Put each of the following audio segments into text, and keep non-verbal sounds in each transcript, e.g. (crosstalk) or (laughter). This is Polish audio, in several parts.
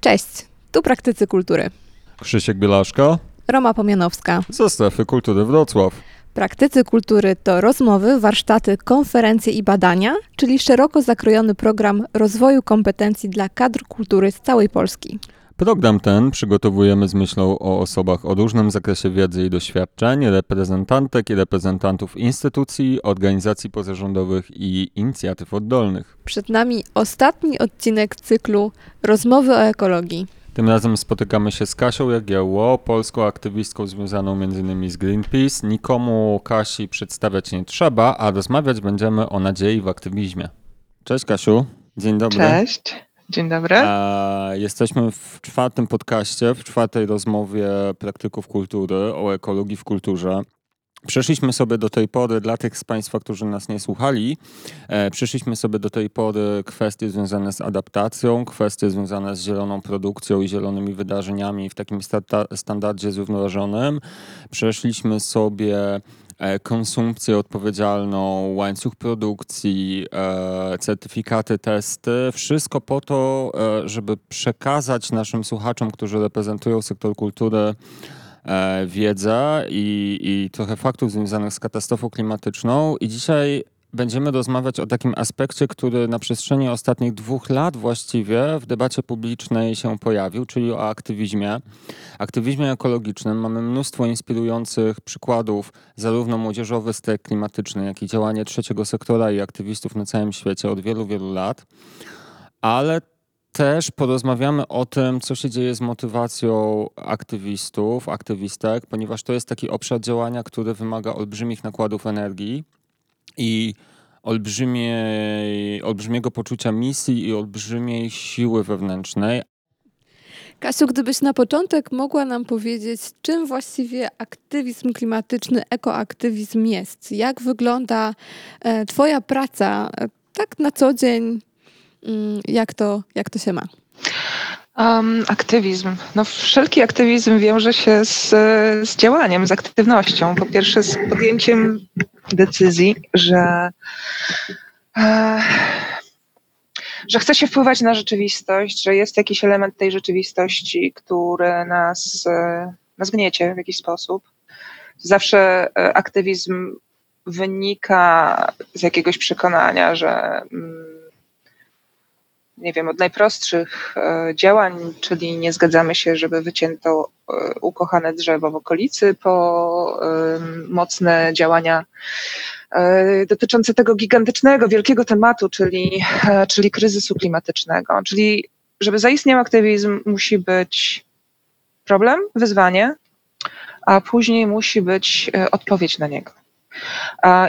Cześć, tu praktycy kultury. Krzysiek Bielaszka Roma Pomianowska. ze Strefy Kultury Wrocław. Praktycy kultury to rozmowy, warsztaty, konferencje i badania, czyli szeroko zakrojony program rozwoju kompetencji dla kadr kultury z całej Polski. Program ten przygotowujemy z myślą o osobach o różnym zakresie wiedzy i doświadczeń, reprezentantek i reprezentantów instytucji, organizacji pozarządowych i inicjatyw oddolnych. Przed nami ostatni odcinek cyklu Rozmowy o ekologii. Tym razem spotykamy się z Kasią Jagiełło, polską aktywistką związaną m.in. z Greenpeace. Nikomu Kasi przedstawiać nie trzeba, a rozmawiać będziemy o nadziei w aktywizmie. Cześć Kasiu, dzień dobry. Cześć, dzień dobry. E, jesteśmy w czwartym podcaście, w czwartej rozmowie praktyków kultury o ekologii w kulturze. Przeszliśmy sobie do tej pory, dla tych z Państwa, którzy nas nie słuchali, e, przeszliśmy sobie do tej pory kwestie związane z adaptacją, kwestie związane z zieloną produkcją i zielonymi wydarzeniami w takim standardzie zrównoważonym. Przeszliśmy sobie konsumpcję odpowiedzialną, łańcuch produkcji, e, certyfikaty, testy. Wszystko po to, e, żeby przekazać naszym słuchaczom, którzy reprezentują sektor kultury, e, wiedzę i, i trochę faktów związanych z katastrofą klimatyczną. I dzisiaj będziemy rozmawiać o takim aspekcie, który na przestrzeni ostatnich dwóch lat właściwie w debacie publicznej się pojawił, czyli o aktywizmie. Aktywizmie ekologicznym mamy mnóstwo inspirujących przykładów, zarówno młodzieżowy strajk klimatyczny, jak i działanie trzeciego sektora i aktywistów na całym świecie od wielu, wielu lat. Ale też porozmawiamy o tym, co się dzieje z motywacją aktywistów, aktywistek, ponieważ to jest taki obszar działania, który wymaga olbrzymich nakładów energii i olbrzymiej, olbrzymiego poczucia misji i olbrzymiej siły wewnętrznej. Kasiu, gdybyś na początek mogła nam powiedzieć, czym właściwie aktywizm klimatyczny, ekoaktywizm jest? Jak wygląda e, Twoja praca e, tak na co dzień? Mm, Jak to, jak to się ma? Um, aktywizm. No, wszelki aktywizm wiąże się z, z działaniem, z aktywnością. Po pierwsze, z podjęciem decyzji, że, e, że chce się wpływać na rzeczywistość, że jest jakiś element tej rzeczywistości, który nas, e, nas gniecie w jakiś sposób. Zawsze e, aktywizm wynika z jakiegoś przekonania, że. Mm, nie wiem, od najprostszych e, działań, czyli nie zgadzamy się, żeby wycięto e, ukochane drzewo w okolicy, po e, mocne działania dotyczące tego gigantycznego, wielkiego tematu, czyli, czyli kryzysu klimatycznego. Czyli, żeby zaistniał aktywizm, musi być problem, wyzwanie, a później musi być odpowiedź na niego.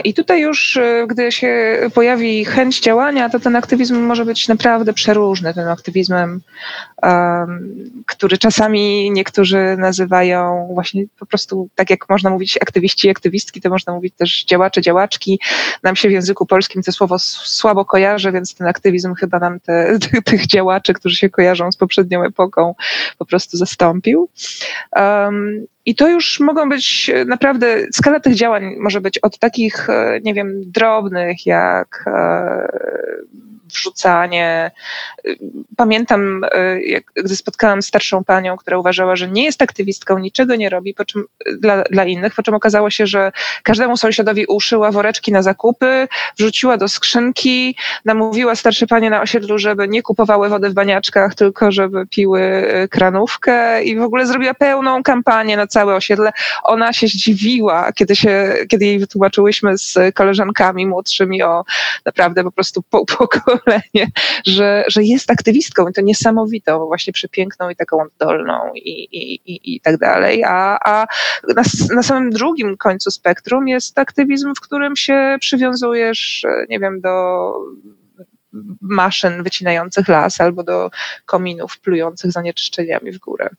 I tutaj już, e, gdy się pojawi chęć działania, to ten aktywizm może być naprawdę przeróżny. Tym aktywizmem, em, który czasami niektórzy nazywają właśnie po prostu, tak jak można mówić aktywiści i aktywistki, to można mówić też działacze, działaczki. Nam się w języku polskim to słowo słabo kojarzy, więc ten aktywizm chyba nam te, (laughs) tych działaczy, którzy się kojarzą z poprzednią epoką, po prostu zastąpił. I to już mogą być e, naprawdę, skala tych działań może być od takich, e, nie wiem, drobnych, jak e, wrzucanie. Pamiętam, e, jak, gdy spotkałam starszą panią, która uważała, że nie jest aktywistką, niczego nie robi po czym, dla, dla innych, po czym okazało się, że każdemu sąsiadowi uszyła woreczki na zakupy, wrzuciła do skrzynki, namówiła starsze panie na osiedlu, żeby nie kupowały wody w baniaczkach, tylko żeby piły e, kranówkę i w ogóle zrobiła pełną kampanię na całe osiedle. Ona się zdziwiła, kiedy, się, kiedy jej wytłumaczyłyśmy z koleżankami młodszymi o naprawdę po prostu pół pokolenie, że, że jest aktywistką i to niesamowitą, właśnie przepiękną i taką oddolną i, i, i, i tak dalej. A, a na, na samym drugim końcu spektrum jest aktywizm, w którym się przywiązujesz, nie wiem, do maszyn wycinających las albo do kominów plujących zanieczyszczeniami w górę.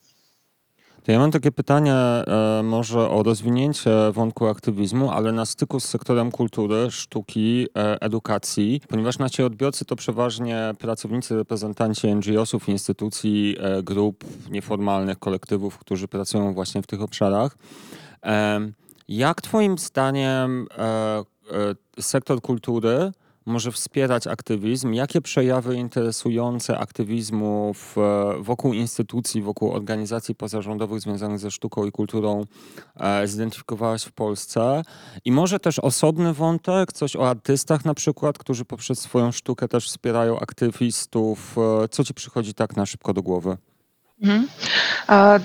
To ja mam takie pytanie e, może o rozwinięcie wątku aktywizmu, ale na styku z sektorem kultury, sztuki, e, edukacji, ponieważ nasi odbiorcy to przeważnie pracownicy, reprezentanci NGO-sów, instytucji, e, grup nieformalnych, kolektywów, którzy pracują właśnie w tych obszarach. Em, Jak Twoim zdaniem e, sektor kultury może wspierać aktywizm? Jakie przejawy interesujące aktywizmu w, wokół instytucji, wokół organizacji pozarządowych związanych ze sztuką i kulturą e, zidentyfikowałaś w Polsce? I może też osobny wątek, coś o artystach na przykład, którzy poprzez swoją sztukę też wspierają aktywistów. E, co ci przychodzi tak na szybko do głowy? Mhm.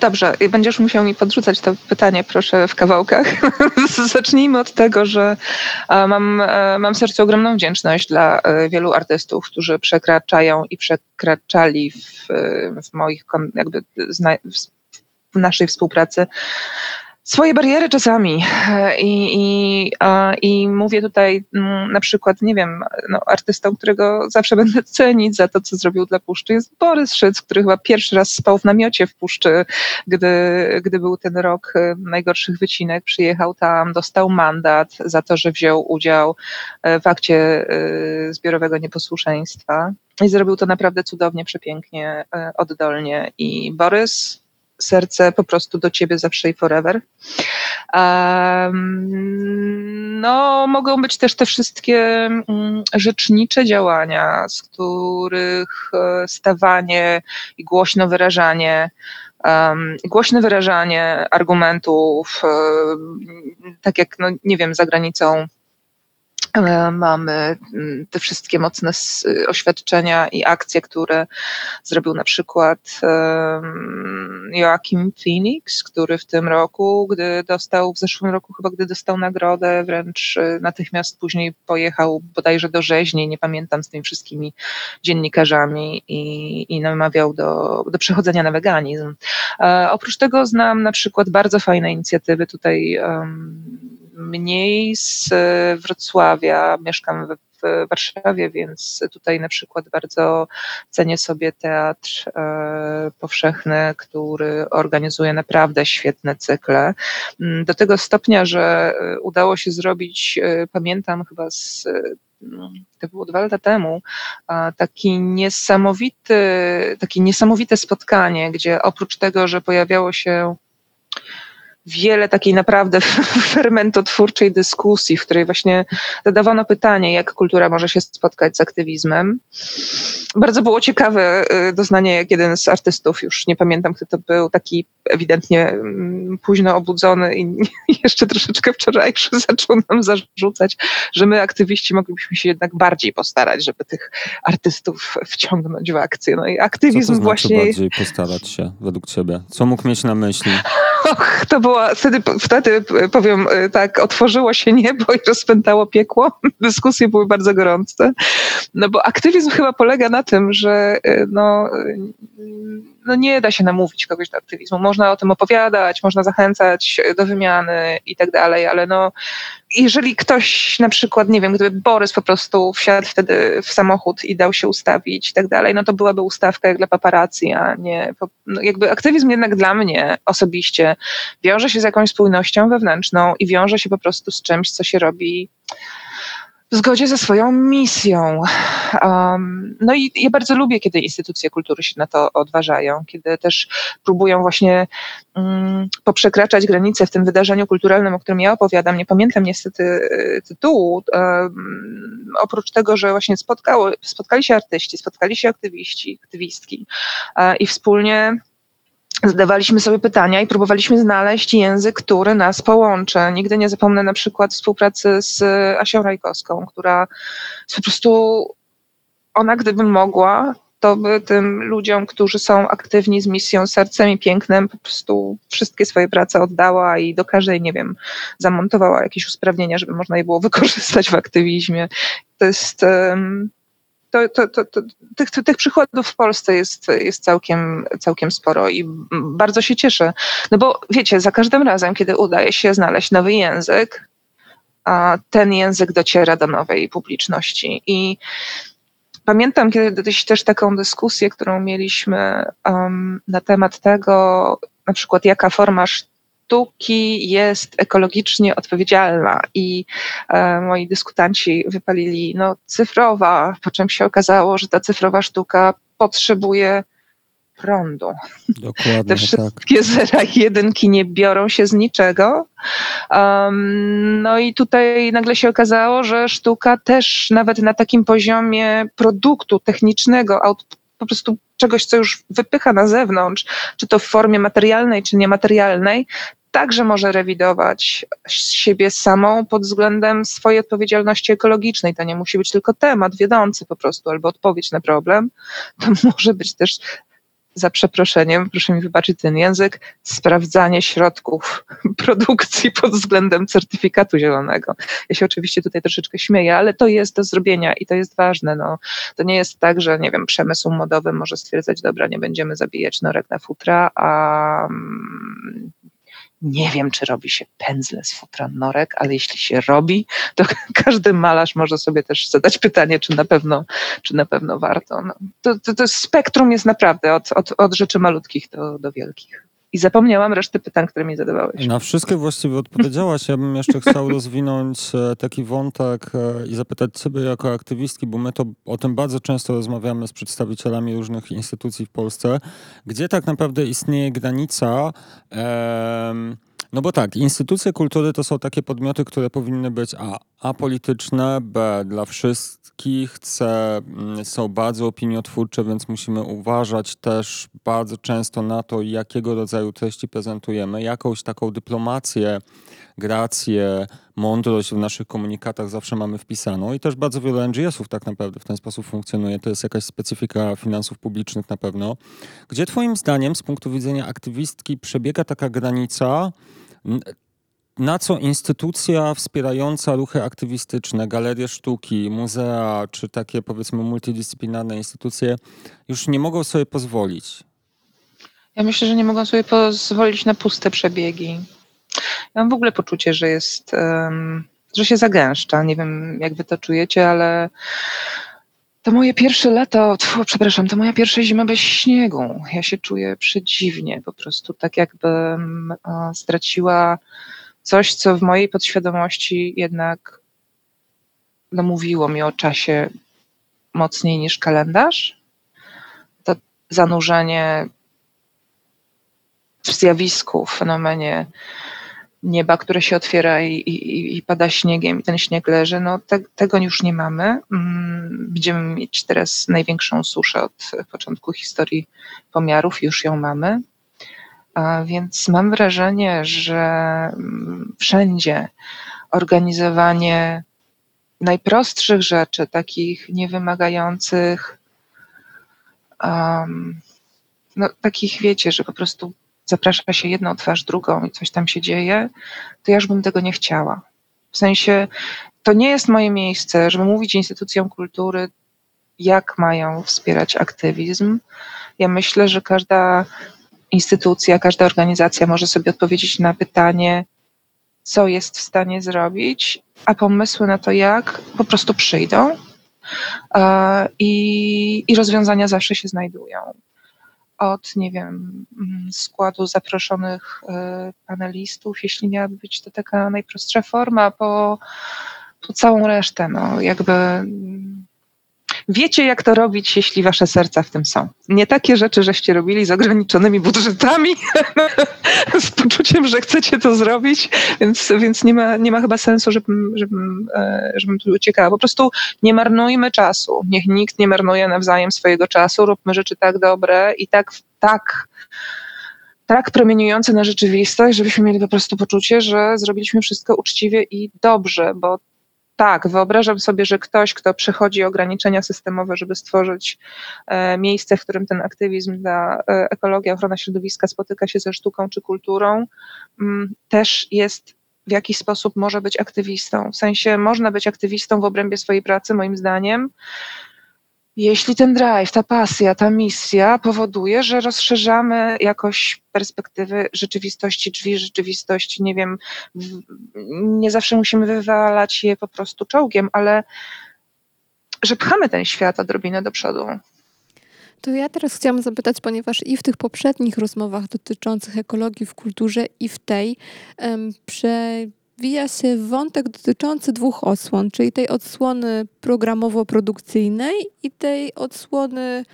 Dobrze, będziesz musiał mi podrzucać to pytanie, proszę, w kawałkach. (laughs) Zacznijmy od tego, że mam, e, mam w sercu ogromną wdzięczność dla e, wielu artystów, którzy przekraczają i przekraczali w, w moich, jakby w naszej współpracy swoje bariery czasami. I, i, i mówię tutaj mm, na przykład, nie wiem, no, artystą, którego zawsze będę (laughs) cenić za to, co zrobił dla Puszczy, jest Borys Szyc, który chyba pierwszy raz spał w namiocie w Puszczy, gdy, gdy był ten rok y, najgorszych wycinek. Przyjechał tam, dostał mandat za to, że wziął udział y, w akcie y, zbiorowego nieposłuszeństwa. I zrobił to naprawdę cudownie, przepięknie, oddolnie. I Borys serce po prostu do ciebie zawsze i forever. No, mogą być też te wszystkie um, rzecznicze działania, z których e, stawanie i głośno wyrażanie um, głośne wyrażanie argumentów, um, tak jak, no nie wiem, za granicą mamy mm, te wszystkie mocne oświadczenia i akcje, które zrobił na przykład Joachim Phoenix, który w tym roku, gdy dostał, w zeszłym roku chyba, gdy dostał nagrodę, wręcz e, natychmiast później pojechał bodajże do rzeźni, nie pamiętam, z tymi wszystkimi dziennikarzami i, i namawiał do, do przechodzenia na weganizm. E, oprócz tego znam na przykład bardzo fajne inicjatywy tutaj um, mniej z Wrocławia, mieszkam w, Warszawie, więc tutaj na przykład bardzo cenię sobie teatr e, powszechny, który organizuje naprawdę świetne cykle. Mm, do tego stopnia, że e, udało się zrobić, e, pamiętam chyba z no, to było dwa lata temu, taki niesamowity, takie niesamowite spotkanie, gdzie oprócz tego, że pojawiało się wiele takiej naprawdę (laughs) fermentotwórczej dyskusji, w której właśnie zadawano pytanie, jak kultura może się spotkać z aktywizmem. Bardzo było ciekawe y, doznanie, jak jeden z artystów, już nie pamiętam kto to był, taki ewidentnie mm, późno obudzony i (laughs) jeszcze troszeczkę wczorajszy (laughs) zaczął nam zarzucać, że my aktywiści moglibyśmy się jednak bardziej postarać, żeby tych artystów wciągnąć w akcję. No i aktywizm Co to znaczy właśnie... bardziej postarać się według ciebie? Co mógł mieć na myśli? Och, to była, wtedy, wtedy powiem y, tak, otworzyło się niebo i rozpętało piekło. (laughs) Dyskusje były bardzo gorące. No bo aktywizm chyba polega na tym, że y, no, no nie da się namówić kogoś do aktywizmu. Można o tym opowiadać, można zachęcać do wymiany i tak dalej, ale no jeżeli ktoś na przykład, nie wiem, gdyby Borys po prostu wsiadł wtedy w samochód i dał się ustawić i tak dalej, no to byłaby ustawka jak dla paparazzi, a nie, no jakby aktywizm jednak dla mnie osobiście wiąże się z jakąś spójnością wewnętrzną i wiąże się po prostu z czymś, co się robi w zgodzie ze swoją misją. Um, no i ja bardzo lubię, kiedy instytucje kultury się na to odważają, kiedy też próbują właśnie um, poprzekraczać granice w tym wydarzeniu kulturalnym, o którym ja opowiadam. Nie pamiętam niestety e, tytułu. Um, oprócz tego, że właśnie spotkało, spotkali się artyści, spotkali się aktywiści, aktywistki uh, i wspólnie zadawaliśmy sobie pytania i próbowaliśmy znaleźć język, który nas połączy. Nigdy nie zapomnę na przykład współpracy z Asią Rajkowską, która po prostu, ona gdyby mogła, to by tym ludziom, którzy są aktywni z misją sercem i pięknem, po prostu wszystkie swoje prace oddała i do każdej, nie wiem, zamontowała jakieś usprawnienia, żeby można je było (laughs) wykorzystać w aktywizmie. To jest to, to, to, to, tych, tych przykładów w Polsce jest, jest całkiem, całkiem sporo i bardzo się cieszę. No bo wiecie, za każdym razem, kiedy udaje się znaleźć nowy język, ten język dociera do nowej publiczności. I pamiętam kiedyś też taką dyskusję, którą mieliśmy um, na temat tego, na przykład jaka forma sztuki jest ekologicznie odpowiedzialna i e, moi dyskutanci wypalili no, cyfrowa, po czym się okazało, że ta cyfrowa sztuka potrzebuje prądu. Dokładnie, Te tak. wszystkie tak. (laughs) zera i jedynki nie biorą się z niczego. Um, no i tutaj nagle się okazało, że sztuka też nawet na takim poziomie produktu technicznego, po prostu czegoś, co już wypycha na zewnątrz, czy to w formie materialnej, czy niematerialnej, także może rewidować siebie samą pod względem swojej odpowiedzialności ekologicznej. To nie musi być tylko temat wiodący po prostu albo odpowiedź na problem. To (laughs) może być też za przeproszeniem, proszę mi wybaczyć ten język, sprawdzanie środków (laughs) produkcji pod względem certyfikatu zielonego. Ja się oczywiście tutaj troszeczkę śmieję, ale to jest do zrobienia i to jest ważne. No, to nie jest tak, że nie wiem, przemysł modowy może stwierdzać, dobra, nie będziemy zabijać norek na futra, a mm, nie wiem, czy robi się pędzle z futra norek, ale jeśli się robi, to (laughs) każdy malarz może sobie też zadać pytanie, czy na pewno, czy na pewno warto. No, to, to, to spektrum jest naprawdę od, od, od rzeczy malutkich do, do wielkich. I zapomniałam reszty pytań, które mi zadawałeś. Na wszystkie właściwie odpowiedziałaś. Ja bym jeszcze chciał rozwinąć e, taki wątek e, i zapytać Ciebie jako aktywistki, bo my to o tym bardzo często rozmawiamy z przedstawicielami różnych instytucji w Polsce, gdzie tak naprawdę istnieje granica. No bo tak, instytucje kultury to są takie podmioty, które powinny być A. Apolityczne, B. Dla wszystkich, C. Mm, są bardzo opiniotwórcze, więc musimy uważać też bardzo często na to, jakiego rodzaju treści prezentujemy. Jakąś taką dyplomację, grację, mądrość w naszych komunikatach zawsze mamy wpisaną i też bardzo wiele NGO-sów tak naprawdę w ten sposób funkcjonuje. To jest jakaś specyfika finansów publicznych na pewno. Gdzie twoim zdaniem z punktu widzenia aktywistki przebiega taka granica na co instytucja wspierająca ruchy aktywistyczne, galerie sztuki, muzea czy takie powiedzmy multidyscyplinarne instytucje już nie mogą sobie pozwolić? Ja myślę, że nie mogą sobie pozwolić na puste przebiegi. Ja mam w ogóle poczucie, że jest, że się zagęszcza. Nie wiem, jak wy to czujecie, ale to moje pierwsze lato, tfu, przepraszam, to moja pierwsza zima bez śniegu. Ja się czuję przedziwnie, po prostu tak jakbym straciła coś, co w mojej podświadomości jednak no, mówiło mi o czasie mocniej niż kalendarz. To zanurzenie w zjawisku, w fenomenie nieba, które się otwiera i, i, i pada śniegiem i ten śnieg leży, no te, tego już nie mamy. Mm, będziemy mieć teraz największą suszę od początku historii pomiarów, już ją mamy. A więc mam wrażenie, że mm, wszędzie organizowanie najprostszych rzeczy, takich niewymagających, um, no, takich wiecie, że po prostu zaprasza się jedną twarz, drugą i coś tam się dzieje, to ja już bym tego nie chciała. W sensie, to nie jest moje miejsce, żeby mówić instytucjom kultury, jak mają wspierać aktywizm. Ja myślę, że każda instytucja, każda organizacja może sobie odpowiedzieć na pytanie, co jest w stanie zrobić, a pomysły na to, jak, po prostu przyjdą. I, i rozwiązania zawsze się znajdują od, nie wiem, mm, składu zaproszonych y, panelistów, jeśli miałaby być to taka najprostsza forma, po, po całą resztę, no jakby mm, wiecie, jak to robić, jeśli wasze serca w tym są. Nie takie rzeczy, żeście robili z ograniczonymi budżetami, (laughs) z poczuciem, że chcecie to zrobić, więc, więc nie, ma, nie ma chyba sensu, żebym, żebym, e, żebym tu uciekała. Po prostu nie marnujmy czasu. Niech nikt nie marnuje nawzajem swojego czasu. Róbmy rzeczy tak dobre i tak, tak tak promieniujące na rzeczywistość, żebyśmy mieli po prostu poczucie, że zrobiliśmy wszystko uczciwie i dobrze, bo tak, wyobrażam sobie, że ktoś, kto przechodzi ograniczenia systemowe, żeby stworzyć e, miejsce, w którym ten aktywizm dla e, ekologii, ochrona środowiska spotyka się ze sztuką czy kulturą, mm, też jest w jakiś sposób może być aktywistą. W sensie można być aktywistą w obrębie swojej pracy, moim zdaniem, jeśli ten drive, ta pasja, ta misja powoduje, że rozszerzamy jakoś perspektywy rzeczywistości, drzwi rzeczywistości, nie wiem, nie zawsze musimy wywalać je po prostu czołgiem, ale że pchamy ten świat odrobinę do przodu. To ja teraz chciałam zapytać, ponieważ i w tych poprzednich rozmowach dotyczących ekologii w kulturze, i w tej um, prze wija się wątek dotyczący dwóch odsłon, czyli tej odsłony programowo-produkcyjnej i tej odsłony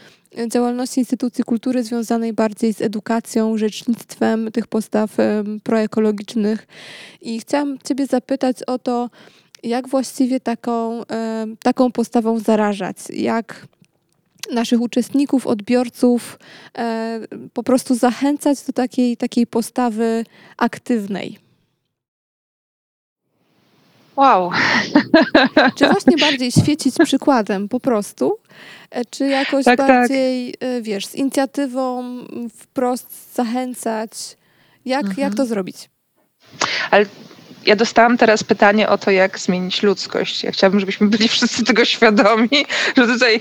działalności instytucji kultury związanej bardziej z edukacją, rzecznictwem tych postaw proekologicznych. I chciałam Ciebie zapytać o to, jak właściwie taką, taką postawą zarażać, jak naszych uczestników, odbiorców e, po prostu zachęcać do takiej, takiej postawy aktywnej. Wow. Czy właśnie bardziej świecić przykładem po prostu, e, czy jakoś tak, tak. bardziej, tak. wiesz, z inicjatywą wprost zachęcać? Jak, mhm. jak to zrobić? Ale ja dostałam teraz pytanie o to, jak zmienić ludzkość. Ja chciałabym, żebyśmy byli (laughs) wszyscy tego świadomi, że tutaj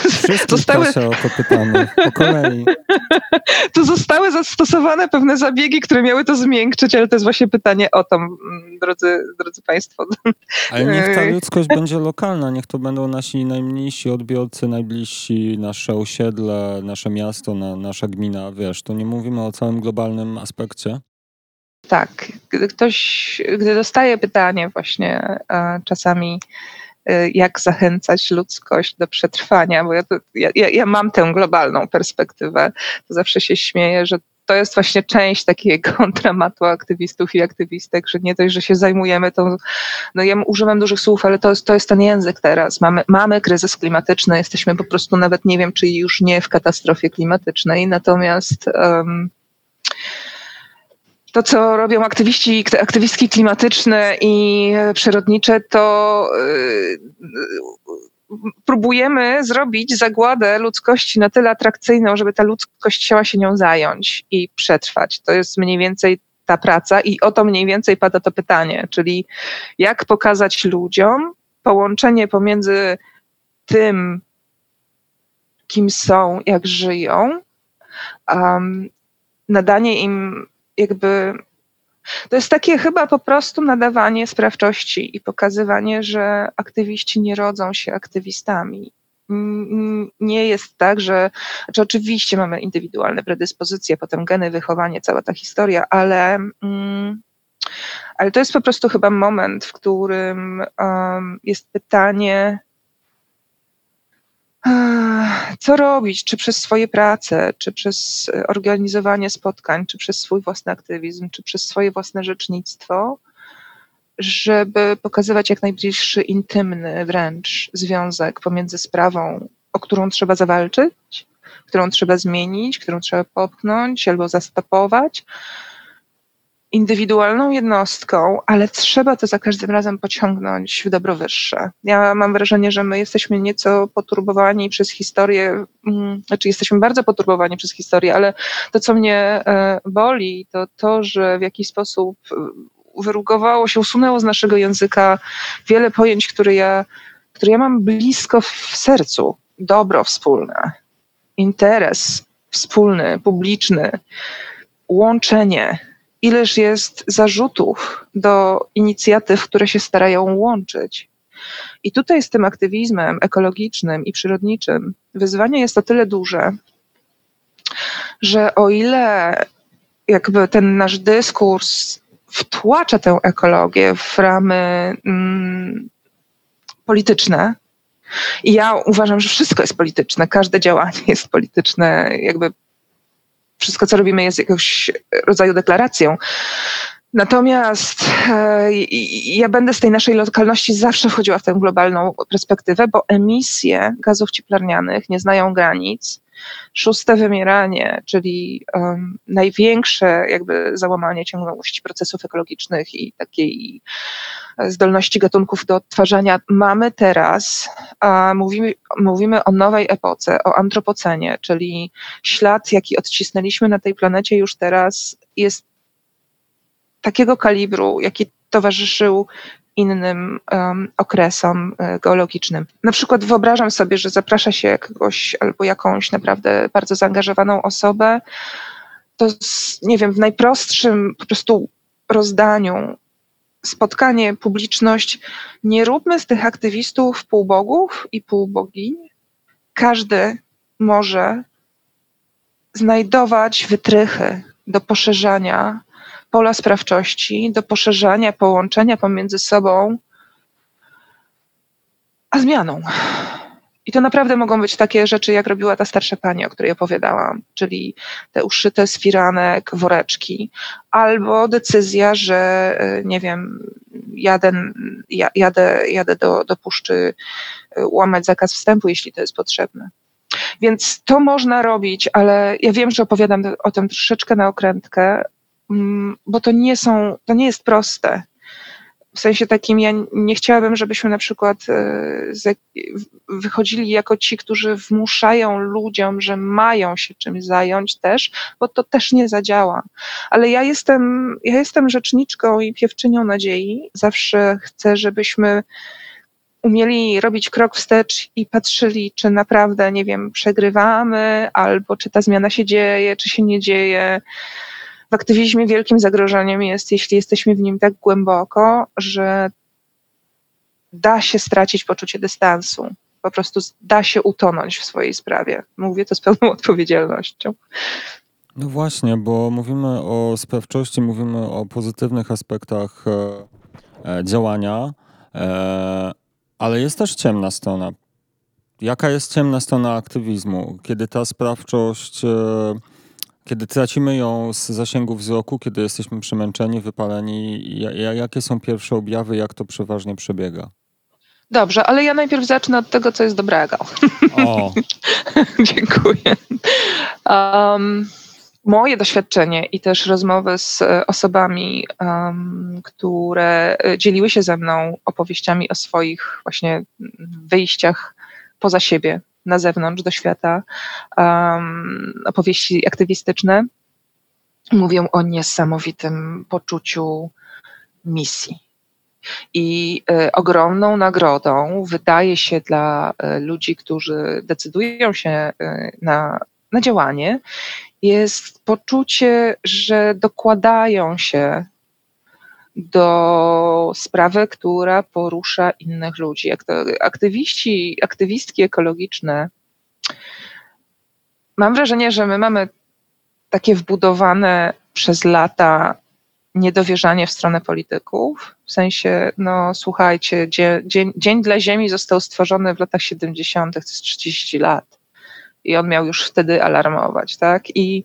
Wszystkich zostały... o to pytanie, po kolei. (laughs) Tu zostały zastosowane pewne zabiegi, które miały to zmiękczyć, ale to jest właśnie pytanie o to, drodzy, drodzy Państwo. Ale niech ta ludzkość będzie lokalna, niech to będą nasi najmniejsi odbiorcy, najbliżsi, nasze osiedle, nasze miasto, na, nasza gmina, wiesz, to nie mówimy o całym globalnym aspekcie. Tak, gdy ktoś, gdy dostaje pytanie właśnie e, czasami, e, jak zachęcać ludzkość do przetrwania, bo ja, to, ja, ja mam tę globalną perspektywę, to zawsze się śmieję, że to jest właśnie część takiego (laughs) dramatu aktywistów i aktywistek, że nie dość, że się zajmujemy tą, no ja używam dużych słów, ale to jest, to jest ten język teraz. Mamy, mamy kryzys klimatyczny, jesteśmy po prostu nawet nie wiem, czy już nie w katastrofie klimatycznej, natomiast um, to, co robią aktywiści, aktywistki klimatyczne i przyrodnicze, to y, próbujemy zrobić zagładę ludzkości na tyle atrakcyjną, żeby ta ludzkość chciała się nią zająć i przetrwać. To jest mniej więcej ta praca i o to mniej więcej pada to pytanie, czyli jak pokazać ludziom połączenie pomiędzy tym, kim są, jak żyją, um, nadanie im jakby to jest takie chyba po prostu nadawanie sprawczości i pokazywanie, że aktywiści nie rodzą się aktywistami. Nie jest tak, że znaczy oczywiście mamy indywidualne predyspozycje, potem geny, wychowanie, cała ta historia, ale, mm, ale to jest po prostu chyba moment, w którym um, jest pytanie, co robić, czy przez swoje prace, czy przez e, organizowanie spotkań, czy przez swój własny aktywizm, czy przez swoje własne rzecznictwo, żeby pokazywać jak najbliższy, intymny wręcz związek pomiędzy sprawą, o którą trzeba zawalczyć, którą trzeba zmienić, którą trzeba popchnąć albo zastopować, indywidualną jednostką, ale trzeba to za każdym razem pociągnąć w dobro wyższe. Ja mam wrażenie, że my jesteśmy nieco poturbowani przez historię, mm, znaczy jesteśmy bardzo poturbowani przez historię, ale to, co mnie e, boli, to to, że w jakiś sposób e, wyrugowało się, usunęło z naszego języka wiele pojęć, które ja, które ja mam blisko w sercu. Dobro wspólne, interes wspólny, publiczny, łączenie, ileż jest zarzutów do inicjatyw, które się starają łączyć. I tutaj z tym aktywizmem ekologicznym i przyrodniczym wyzwanie jest o tyle duże, że o ile jakby ten nasz dyskurs wtłacza tę ekologię w ramy mm, polityczne, i ja uważam, że wszystko jest polityczne, każde działanie jest polityczne, jakby wszystko, co robimy, jest jakiegoś rodzaju deklaracją. Natomiast e, ja będę z tej naszej lokalności zawsze wchodziła w tę globalną perspektywę, bo emisje gazów cieplarnianych nie znają granic. Szóste wymieranie, czyli um, największe jakby załamanie ciągłości procesów ekologicznych i takiej zdolności gatunków do odtwarzania mamy teraz, a mówimy, mówimy o nowej epoce, o antropocenie, czyli ślad, jaki odcisnęliśmy na tej planecie już teraz jest takiego kalibru, jaki towarzyszył innym um, okresom e, geologicznym. Na przykład wyobrażam sobie, że zaprasza się jakiegoś albo jakąś naprawdę bardzo zaangażowaną osobę, to z, nie wiem, w najprostszym po prostu rozdaniu spotkanie, publiczność. Nie róbmy z tych aktywistów półbogów i półbogiń. Każdy może znajdować wytrychy do poszerzania pola sprawczości, do poszerzania, połączenia pomiędzy sobą a zmianą. I to naprawdę mogą być takie rzeczy, jak robiła ta starsza pani, o której opowiadałam, czyli te uszyte z firanek woreczki, albo decyzja, że e, nie wiem, jadę, jadę, jadę do, do puszczy e, łamać zakaz wstępu, jeśli to jest potrzebne. Więc to można robić, ale ja wiem, że opowiadam o tym troszeczkę na okrętkę, mm, bo to nie są, to nie jest proste. W sensie takim, ja nie chciałabym, żebyśmy na przykład e, wychodzili jako ci, którzy wmuszają ludziom, że mają się czymś zająć też, bo to też nie zadziała. Ale ja jestem, ja jestem rzeczniczką i piewczynią nadziei. Zawsze chcę, żebyśmy umieli robić krok wstecz i patrzyli, czy naprawdę, nie wiem, przegrywamy, albo czy ta zmiana się dzieje, czy się nie dzieje w aktywizmie wielkim zagrożeniem jest, jeśli jesteśmy w nim tak głęboko, że da się stracić poczucie dystansu. Po prostu da się utonąć w swojej sprawie. Mówię to z pełną (laughs) odpowiedzialnością. No właśnie, bo mówimy o sprawczości, mówimy o pozytywnych aspektach e, e, działania, e, ale jest też ciemna strona. Jaka jest ciemna strona aktywizmu? Kiedy ta sprawczość kiedy tracimy ją z zasięgu wzroku, kiedy jesteśmy przemęczeni, wypaleni, jakie są pierwsze objawy, jak to przeważnie przebiega? Dobrze, ale ja najpierw zacznę od tego, co jest dobrego. O. (laughs) Dziękuję. Um, moje doświadczenie i też rozmowy z osobami, um, które dzieliły się ze mną opowieściami o swoich właśnie wyjściach poza siebie, na zewnątrz do świata, um, opowieści aktywistyczne mówią o niesamowitym poczuciu misji. I y, ogromną nagrodą wydaje się dla y, ludzi, którzy decydują się y, na, na działanie, jest poczucie, że dokładają się do sprawy, która porusza innych ludzi. Aktywiści, aktywistki ekologiczne, mam wrażenie, że my mamy takie wbudowane przez lata niedowierzanie w stronę polityków. W sensie, no słuchajcie, dzień, dzień dla Ziemi został stworzony w latach 70., to jest 30 lat. I on miał już wtedy alarmować, tak? I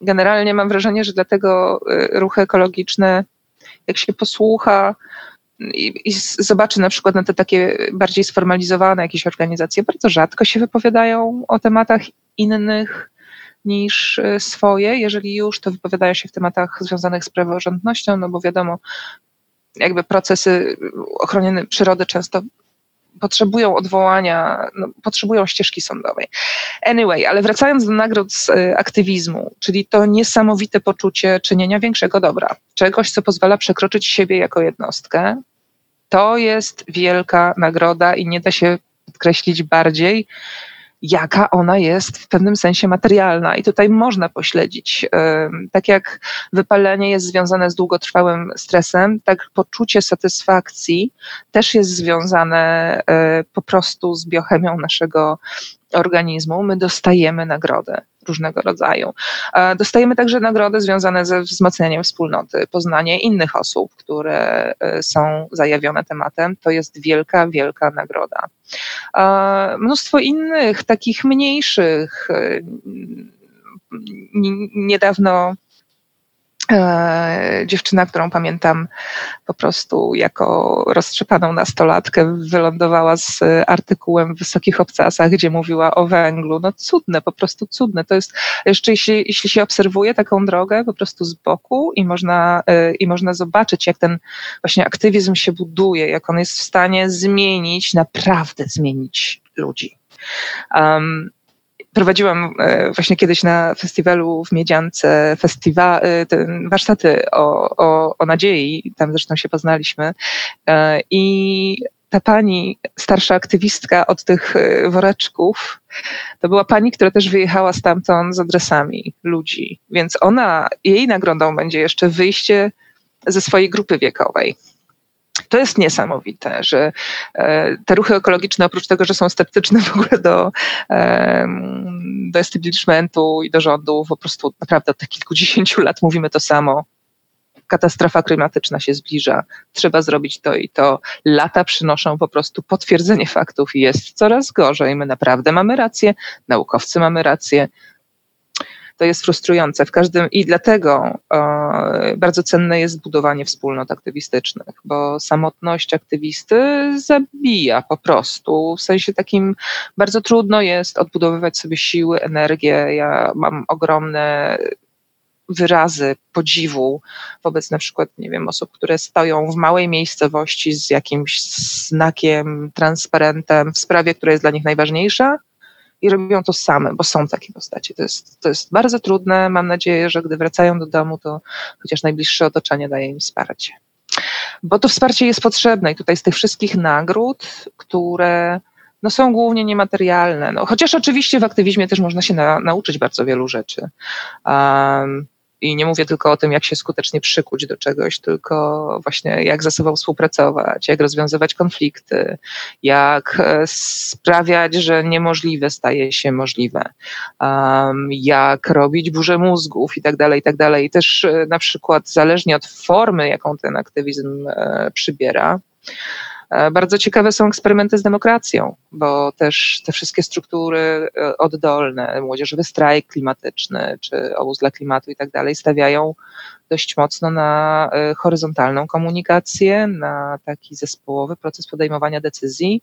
generalnie mam wrażenie, że dlatego y, ruchy ekologiczne jak się posłucha i, i zobaczy na przykład na te takie bardziej sformalizowane jakieś organizacje, bardzo rzadko się wypowiadają o tematach innych niż e, swoje. Jeżeli już, to wypowiadają się w tematach związanych z praworządnością, no bo wiadomo, jakby procesy ochrony przyrody często potrzebują odwołania, no, potrzebują ścieżki sądowej. Anyway, ale wracając do nagród z y, aktywizmu, czyli to niesamowite poczucie czynienia większego dobra, czegoś, co pozwala przekroczyć siebie jako jednostkę, to jest wielka nagroda i nie da się podkreślić bardziej, jaka ona jest w pewnym sensie materialna. I tutaj można pośledzić, tak jak wypalenie jest związane z długotrwałym stresem, tak poczucie satysfakcji też jest związane e, po prostu z biochemią naszego organizmu. My dostajemy nagrodę różnego rodzaju. Dostajemy także nagrody związane ze wzmacnianiem wspólnoty, poznanie innych osób, które e, są zajawione tematem. To jest wielka, wielka nagroda. Mnóstwo innych, takich mniejszych, e, niedawno E, dziewczyna, którą pamiętam po prostu jako roztrzepaną nastolatkę, wylądowała z artykułem w Wysokich Obcasach, gdzie mówiła o węglu. No cudne, po prostu cudne. To jest jeszcze, jeśli, jeśli się obserwuje taką drogę po prostu z boku i można, e, i można zobaczyć, jak ten właśnie aktywizm się buduje, jak on jest w stanie zmienić, naprawdę zmienić ludzi. Um, prowadziłam e, właśnie kiedyś na festiwalu w Miedziance festiwa, e, warsztaty o, o, o nadziei, tam zresztą się poznaliśmy. E, i ta pani, starsza aktywistka od tych woreczków, to była pani, która też wyjechała stamtąd z adresami ludzi, więc ona, jej nagrodą będzie jeszcze wyjście ze swojej grupy wiekowej. To jest niesamowite, że e, te ruchy ekologiczne, oprócz tego, że są sceptyczne (laughs) w ogóle do, do establishmentu i do rządu, po prostu naprawdę od kilkudziesięciu lat mówimy to samo. katastrofa klimatyczna się zbliża, trzeba zrobić to i to. Lata przynoszą po prostu potwierdzenie faktów i jest coraz gorzej. My naprawdę mamy rację, naukowcy mamy rację, to jest frustrujące w każdym i dlatego e, bardzo cenne jest budowanie wspólnot aktywistycznych, bo samotność aktywisty zabija po prostu. W sensie takim bardzo trudno jest odbudowywać sobie siły, energię. Ja mam ogromne wyrazy podziwu wobec na przykład, nie wiem, osób, które stoją w małej miejscowości z jakimś znakiem, transparentem w sprawie, która jest dla nich najważniejsza, i robią to same, bo są takie postacie. To jest, to jest bardzo trudne. Mam nadzieję, że gdy wracają do domu, to chociaż najbliższe otoczenie daje im wsparcie. Bo to wsparcie jest potrzebne i tutaj z tych wszystkich nagród, które no, są głównie niematerialne. No, chociaż oczywiście w aktywizmie też można się na, nauczyć bardzo wielu rzeczy. Um, i nie mówię tylko o tym, jak się skutecznie przykuć do czegoś, tylko właśnie jak ze sobą współpracować, jak rozwiązywać konflikty, jak e, sprawiać, że niemożliwe staje się możliwe, jak robić burzę mózgów i tak dalej, i tak dalej. I też e, na przykład zależnie od formy, jaką ten aktywizm e, przybiera, bardzo ciekawe są eksperymenty z demokracją, bo też te wszystkie struktury e, oddolne, młodzieżowy strajk klimatyczny czy obóz dla klimatu i tak dalej, stawiają dość mocno na e, horyzontalną komunikację, na taki zespołowy proces podejmowania decyzji.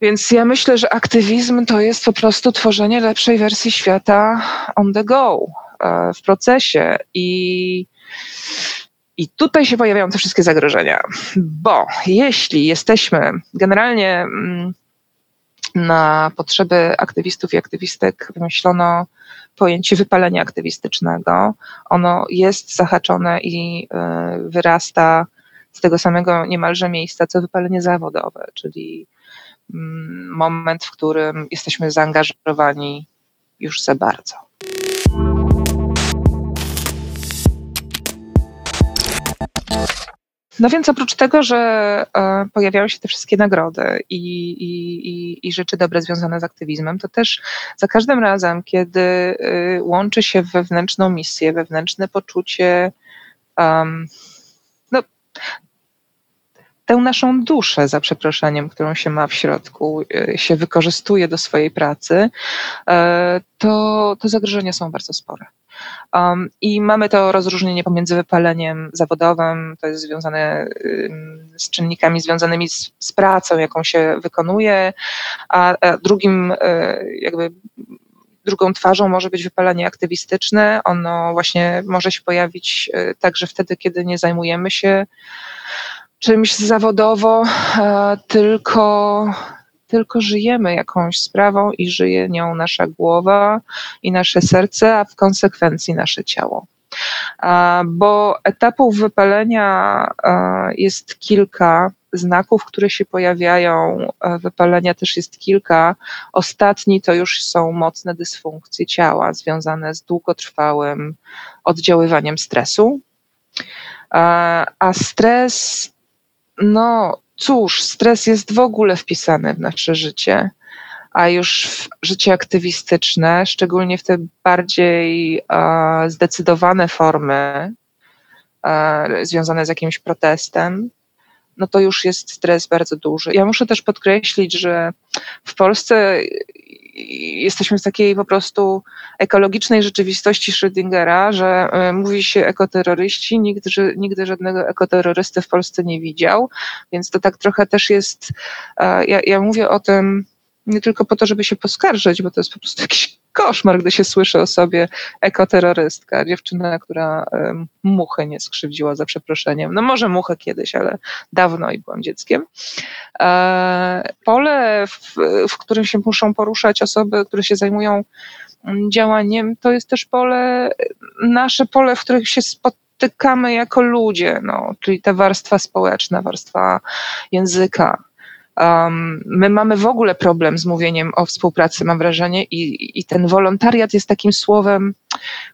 Więc ja myślę, że aktywizm to jest po prostu tworzenie lepszej wersji świata on the go, w procesie i i tutaj się pojawiają te wszystkie zagrożenia, bo jeśli jesteśmy generalnie mm, na potrzeby aktywistów i aktywistek wymyślono pojęcie wypalenia aktywistycznego. Ono jest zahaczone i e, wyrasta z tego samego niemalże miejsca, co wypalenie zawodowe, czyli mm, moment, w którym jesteśmy zaangażowani już za bardzo. No więc oprócz tego, że e, pojawiają się te wszystkie nagrody i, i, i, i, rzeczy dobre związane z aktywizmem, to też za każdym razem, kiedy y, łączy się wewnętrzną misję, wewnętrzne poczucie, um, no, tę naszą duszę, za przeproszeniem, którą się ma w środku, y, się wykorzystuje do swojej pracy, e, to, to zagrożenia są bardzo spore. Um, I mamy to rozróżnienie pomiędzy wypaleniem zawodowym, to jest związane z czynnikami związanymi z, z pracą, jaką się wykonuje, a, a drugim e, jakby drugą twarzą może być wypalenie aktywistyczne. Ono właśnie może się pojawić e, także wtedy, kiedy nie zajmujemy się czymś zawodowo, tylko tylko żyjemy jakąś sprawą i żyje nią nasza głowa i nasze serce, a w konsekwencji nasze ciało. Bo etapów wypalenia jest kilka, znaków, które się pojawiają, wypalenia też jest kilka. Ostatni to już są mocne dysfunkcje ciała związane z długotrwałym oddziaływaniem stresu. A stres, no, cóż, stres jest w ogóle wpisany w nasze życie, a już w życie aktywistyczne, szczególnie w te bardziej e, zdecydowane formy e, związane z jakimś protestem, no to już jest stres bardzo duży. Ja muszę też podkreślić, że w Polsce jesteśmy w takiej po prostu ekologicznej rzeczywistości Schrödingera, że e, mówi się ekoterroryści, nigdy, nigdy żadnego ekoterrorysty w Polsce nie widział, więc to tak trochę też jest, e, ja, ja mówię o tym nie tylko po to, żeby się poskarżyć, bo to jest po prostu (laughs) jakiś koszmar, gdy się słyszy o sobie ekoterrorystka, dziewczyna, która muchę nie skrzywdziła za przeproszeniem. No może muchę kiedyś, ale dawno i byłam dzieckiem. E, pole, w, w którym się muszą poruszać osoby, które się zajmują mm, działaniem, to jest też pole, nasze pole, w których się spotykamy jako ludzie, no, czyli ta warstwa społeczna, warstwa języka, Um, my mamy w ogóle problem z mówieniem o współpracy, mam wrażenie, i, i ten wolontariat jest takim słowem,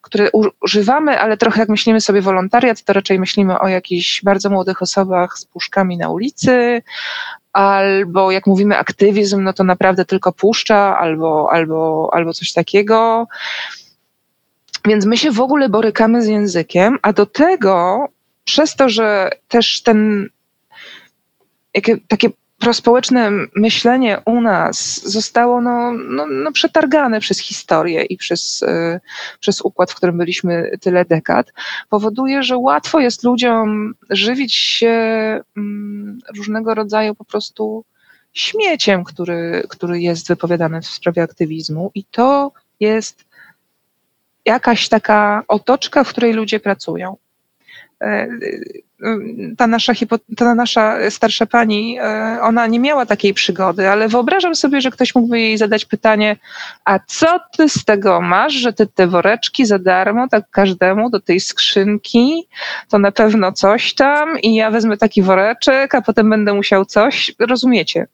które używamy, ale trochę jak myślimy sobie wolontariat, to raczej myślimy o jakichś bardzo młodych osobach z puszkami na ulicy, albo jak mówimy aktywizm, no to naprawdę tylko puszcza, albo, albo, albo coś takiego. Więc my się w ogóle borykamy z językiem, a do tego przez to, że też ten jakie, takie prospołeczne myślenie u nas zostało no, no, no przetargane przez historię i przez, y, przez układ, w którym byliśmy tyle dekad, powoduje, że łatwo jest ludziom żywić się mm, różnego rodzaju po prostu śmieciem, który, który jest wypowiadany w sprawie aktywizmu i to jest jakaś taka otoczka, w której ludzie pracują. E, ta nasza, ta nasza starsza pani, e, ona nie miała takiej przygody, ale wyobrażam sobie, że ktoś mógłby jej zadać pytanie, a co ty z tego masz, że ty te woreczki za darmo, tak każdemu do tej skrzynki, to na pewno coś tam i ja wezmę taki woreczek, a potem będę musiał coś, rozumiecie?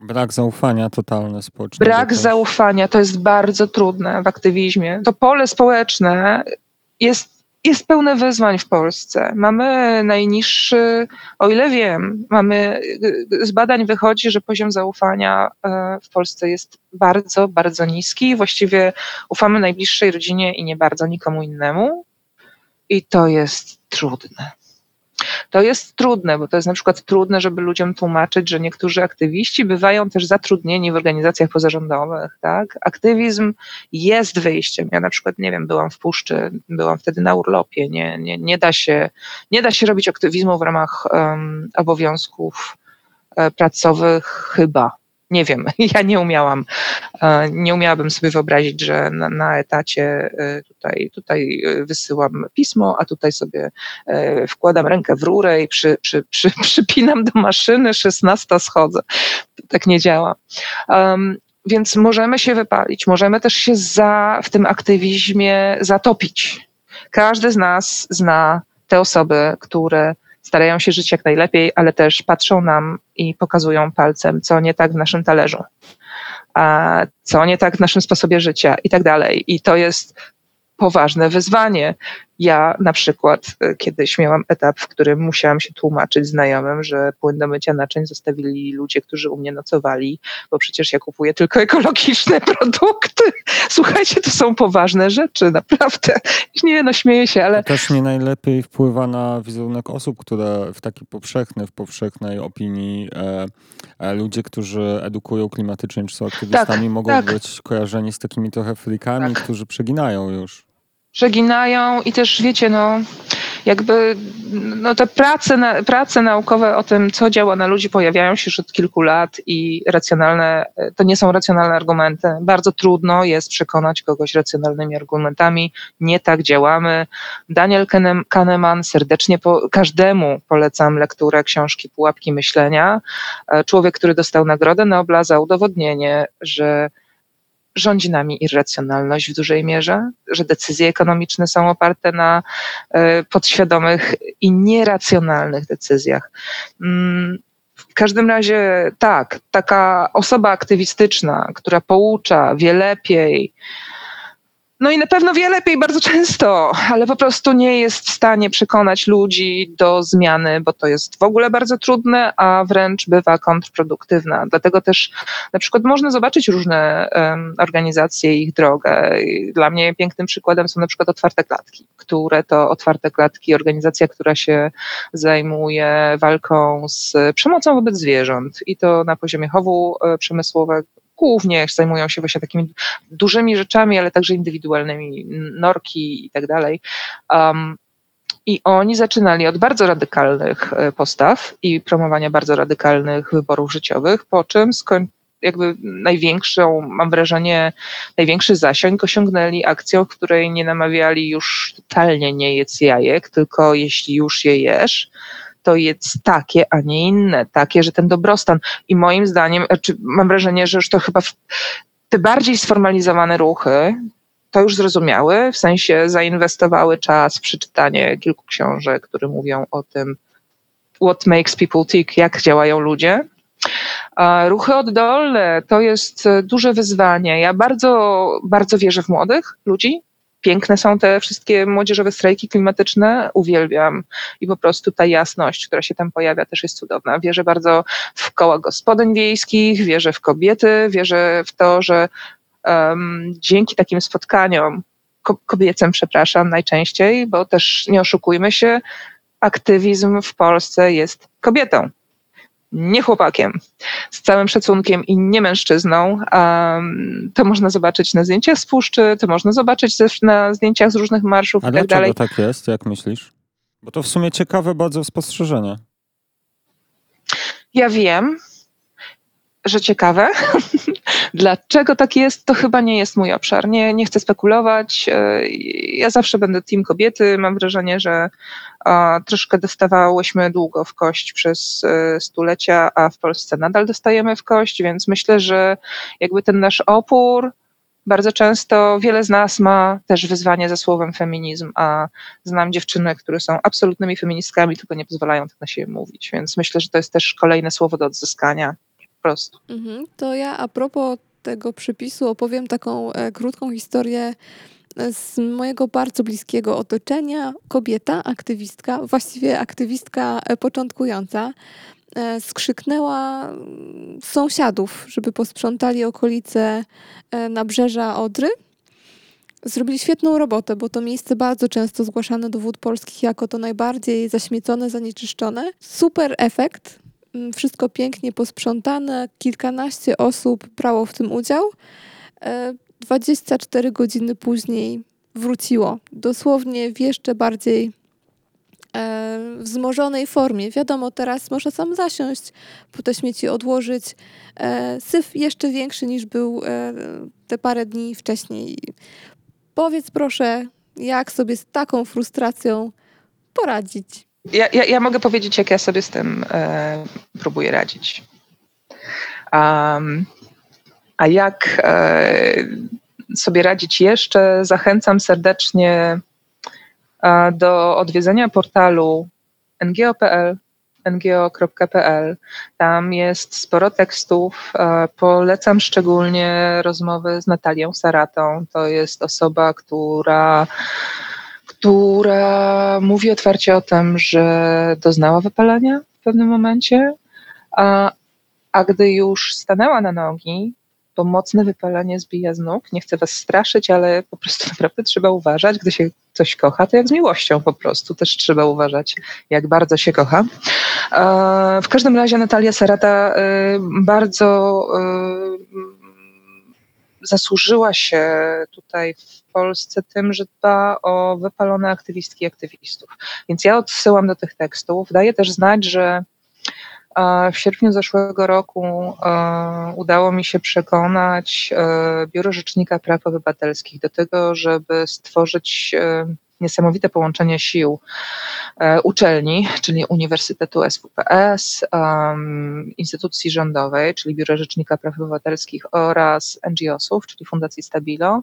Brak zaufania totalny społecznego. Brak zaufania to jest bardzo trudne w aktywizmie. To pole społeczne jest jest pełne wyzwań w Polsce. Mamy najniższy, o ile wiem, mamy, z badań wychodzi, że poziom zaufania e, w Polsce jest bardzo, bardzo niski. Właściwie ufamy najbliższej rodzinie i nie bardzo nikomu innemu. I to jest trudne. To jest trudne, bo to jest na przykład trudne, żeby ludziom tłumaczyć, że niektórzy aktywiści bywają też zatrudnieni w organizacjach pozarządowych. Tak? Aktywizm jest wyjściem. Ja na przykład, nie wiem, byłam w Puszczy, byłam wtedy na urlopie. Nie, nie, nie, da, się, nie da się robić aktywizmu w ramach um, obowiązków e, pracowych chyba nie wiem, (laughs) ja nie umiałam, e, nie umiałabym sobie wyobrazić, że na, na, etacie e, tutaj, tutaj wysyłam pismo, a tutaj sobie e, wkładam rękę w rurę i przy, przy, przy, (laughs) przypinam do maszyny, 16 schodzę. Tak nie działa. Um, więc możemy się wypalić, możemy też się za, w tym aktywizmie zatopić. Każdy z nas zna te osoby, które starają się żyć jak najlepiej, ale też patrzą nam i pokazują palcem, co nie tak w naszym talerzu, co nie tak w naszym sposobie życia i tak dalej. I to jest poważne wyzwanie. Ja na przykład e, kiedyś miałam etap, w którym musiałam się tłumaczyć znajomym, że płyn do mycia naczyń zostawili ludzie, którzy u mnie nocowali, bo przecież ja kupuję tylko ekologiczne (laughs) produkty. Słuchajcie, to są poważne rzeczy, naprawdę. Nie, no śmieję się, ale... To też nie najlepiej wpływa na wizerunek osób, które w taki powszechny, w powszechnej opinii e, e, ludzie, którzy edukują klimatycznie, czy są aktywistami, tak, mogą tak. być kojarzeni z takimi trochę frikami, tak. którzy przeginają już przeginają i też wiecie, no jakby no te prace, na, prace naukowe o tym, co działa na ludzi, pojawiają się już od kilku lat i racjonalne, to nie są racjonalne argumenty. Bardzo trudno jest przekonać kogoś racjonalnymi argumentami. Nie tak działamy. Daniel Kahneman, serdecznie po, każdemu polecam lekturę książki Pułapki Myślenia. E, człowiek, który dostał Nagrodę Nobla za udowodnienie, że rządzi nami irracjonalność w dużej mierze, że decyzje ekonomiczne są oparte na e, podświadomych i nieracjonalnych decyzjach. Mm, w każdym razie tak, taka osoba aktywistyczna, która poucza, wie lepiej, no i na pewno wie lepiej bardzo często, ale po prostu nie jest w stanie przekonać ludzi do zmiany, bo to jest w ogóle bardzo trudne, a wręcz bywa kontrproduktywna. Dlatego też na przykład można zobaczyć różne um, organizacje i ich drogę. Dla mnie pięknym przykładem są na przykład Otwarte Klatki, które to Otwarte Klatki, organizacja, która się zajmuje walką z przemocą wobec zwierząt i to na poziomie chowu e, przemysłowego, głównie zajmują się właśnie takimi dużymi rzeczami, ale także indywidualnymi, norki i tak dalej. Um, i oni zaczynali od bardzo radykalnych e, postaw i promowania bardzo radykalnych wyborów życiowych, po czym skoń, jakby największą, mam wrażenie, największy zasięg osiągnęli akcją, w której nie namawiali już totalnie nie jedz jajek, tylko jeśli już je jesz, to jest takie, a nie inne, takie, że ten dobrostan. I moim zdaniem, czy znaczy, mam wrażenie, że już to chyba te bardziej sformalizowane ruchy, to już zrozumiały, w sensie zainwestowały czas w przeczytanie kilku książek, które mówią o tym, what makes people tick, jak działają ludzie. Ruchy oddolne to jest duże wyzwanie. Ja bardzo, bardzo wierzę w młodych ludzi, piękne są te wszystkie młodzieżowe strajki klimatyczne, uwielbiam. I po prostu ta jasność, która się tam pojawia, też jest cudowna. Wierzę bardzo w koła gospodyń wiejskich, wierzę w kobiety, wierzę w to, że um, dzięki takim spotkaniom kobiecym, przepraszam, najczęściej, bo też nie oszukujmy się, aktywizm w Polsce jest kobietą nie chłopakiem, z całym szacunkiem i nie mężczyzną. Um, to można zobaczyć na zdjęciach z puszczy, to można zobaczyć też na zdjęciach z różnych marszów A i tak dalej. tak jest, jak myślisz? Bo to w sumie ciekawe bardzo spostrzeżenie. Ja wiem, że ciekawe. (laughs) Dlaczego tak jest, to chyba nie jest mój obszar. Nie, nie chcę spekulować. E, ja zawsze będę team kobiety. Mam wrażenie, że troszkę dostawałyśmy długo w kość przez e, stulecia, a w Polsce nadal dostajemy w kość, więc myślę, że jakby ten nasz opór bardzo często wiele z nas ma też wyzwanie ze słowem feminizm, a znam dziewczyny, które są absolutnymi feministkami, tylko nie pozwalają tak na siebie mówić, więc myślę, że to jest też kolejne słowo do odzyskania prostu. Mhm. To ja a propos tego przepisu opowiem taką e, krótką historię e, z mojego bardzo bliskiego otoczenia. Kobieta, aktywistka, właściwie aktywistka e, początkująca, e, skrzyknęła mm, sąsiadów, żeby posprzątali okolice nabrzeża Odry. Zrobili świetną robotę, bo to miejsce bardzo często zgłaszane do wód polskich jako to najbardziej zaśmiecone, zanieczyszczone. Super efekt, wszystko pięknie posprzątane, kilkanaście osób brało w tym udział. 24 e, godziny później wróciło, dosłownie w jeszcze bardziej e, wzmożonej formie. Wiadomo, teraz można sam zasiąść, po te śmieci odłożyć. E, syf jeszcze większy niż był te parę dni wcześniej. Powiedz proszę, jak sobie z taką frustracją poradzić? Ja, ja, ja, mogę powiedzieć, jak ja sobie z tym e, próbuję radzić. Um, a jak e, sobie radzić jeszcze, zachęcam serdecznie e, do odwiedzenia portalu ngo.pl ngo.pl. Tam jest sporo tekstów. E, polecam szczególnie rozmowy z Natalią Saratą. To jest osoba, która która mówi otwarcie o tym, że doznała wypalenia w pewnym momencie, a, a gdy już stanęła na nogi, bo mocne wypalenie zbija z nóg. Nie chcę was straszyć, ale po prostu (laughs) naprawdę trzeba uważać. Gdy się coś kocha, to jak z miłością po prostu. Też trzeba uważać, jak bardzo się kocha. W każdym razie Natalia Serata y, bardzo y, zasłużyła się tutaj w Polsce tym, że dba o wypalone aktywistki i aktywistów. Więc ja odsyłam do tych tekstów. Daję też znać, że w sierpniu zeszłego roku udało mi się przekonać e, Biuro Rzecznika Praw Obywatelskich do tego, żeby stworzyć e, niesamowite połączenie sił e, uczelni, czyli Uniwersytetu SWPS, instytucji rządowej, czyli Biura Rzecznika Praw Obywatelskich oraz NGO-sów, czyli Fundacji Stabilo,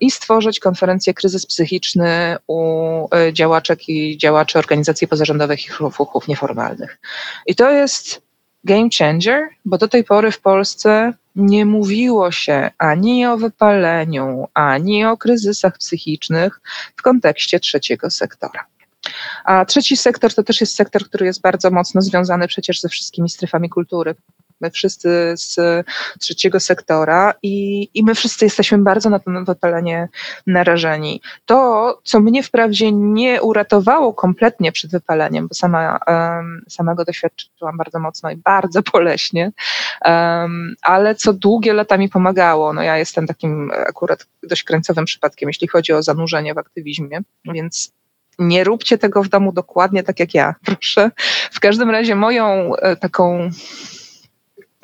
i stworzyć konferencję Kryzys Psychiczny u e, działaczek i działaczy organizacji pozarządowych i ruchów nieformalnych. I to jest game changer, bo do tej pory w Polsce nie mówiło się ani o wypaleniu, ani o kryzysach psychicznych w kontekście trzeciego sektora. A trzeci sektor to też jest sektor, który jest bardzo mocno związany przecież ze wszystkimi strefami kultury my wszyscy z trzeciego sektora i, i my wszyscy jesteśmy bardzo na to wypalenie narażeni. To, co mnie wprawdzie nie uratowało kompletnie przed wypaleniem, bo sama, um, samego doświadczyłam bardzo mocno i bardzo (laughs) boleśnie, um, ale co długie lata mi pomagało. No ja jestem takim akurat dość krańcowym przypadkiem, jeśli chodzi o zanurzenie w aktywizmie, więc nie róbcie tego w domu dokładnie tak jak ja, (laughs) proszę. W każdym razie moją e, taką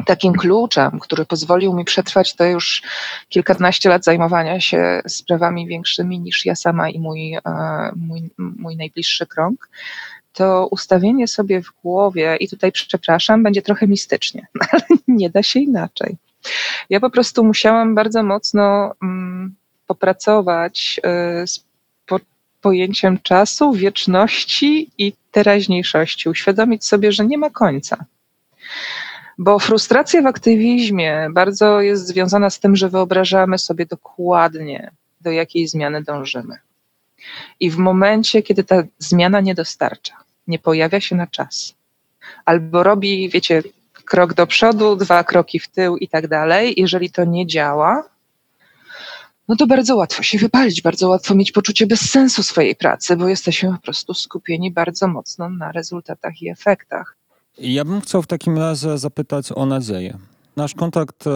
takim kluczem, który pozwolił mi przetrwać to już kilkanaście lat zajmowania się sprawami większymi niż ja sama i mój, e, mój, mój najbliższy krąg, to ustawienie sobie w głowie, i tutaj przepraszam, będzie trochę mistycznie, (laughs) ale nie da się inaczej. Ja po prostu musiałam bardzo mocno mm, popracować y, z po, pojęciem czasu, wieczności i teraźniejszości, uświadomić sobie, że nie ma końca bo frustracja w aktywizmie bardzo jest związana z tym, że wyobrażamy sobie dokładnie, do jakiej zmiany dążymy. I w momencie, kiedy ta zmiana nie dostarcza, nie pojawia się na czas, albo robi, wiecie, krok do przodu, dwa kroki w tył i tak dalej, jeżeli to nie działa, no to bardzo łatwo się wypalić, bardzo łatwo mieć poczucie bezsensu swojej pracy, bo jesteśmy po prostu skupieni bardzo mocno na rezultatach i efektach. Ja bym chciał w takim razie zapytać o nadzieję. Nasz kontakt e,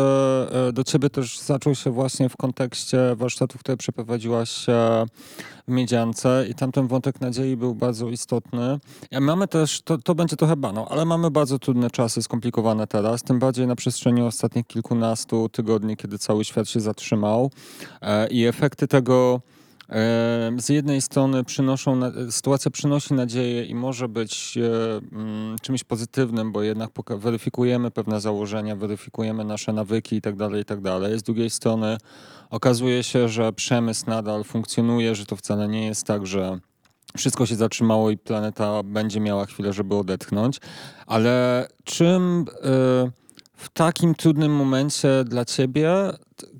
e, do ciebie też zaczął się właśnie w kontekście warsztatów, które przeprowadziłaś w Miedziance i tamten wątek nadziei był bardzo istotny. Mamy też, to, to będzie trochę banał, ale mamy bardzo trudne czasy, skomplikowane teraz, tym bardziej na przestrzeni ostatnich kilkunastu tygodni, kiedy cały świat się zatrzymał e, i efekty tego z jednej strony przynoszą, sytuacja przynosi nadzieję i może być mm, czymś pozytywnym, bo jednak weryfikujemy pewne założenia, weryfikujemy nasze nawyki itd., tak itd. Tak z drugiej strony okazuje się, że przemysł nadal funkcjonuje, że to wcale nie jest tak, że wszystko się zatrzymało i planeta będzie miała chwilę, żeby odetchnąć. Ale czym w takim trudnym momencie dla ciebie,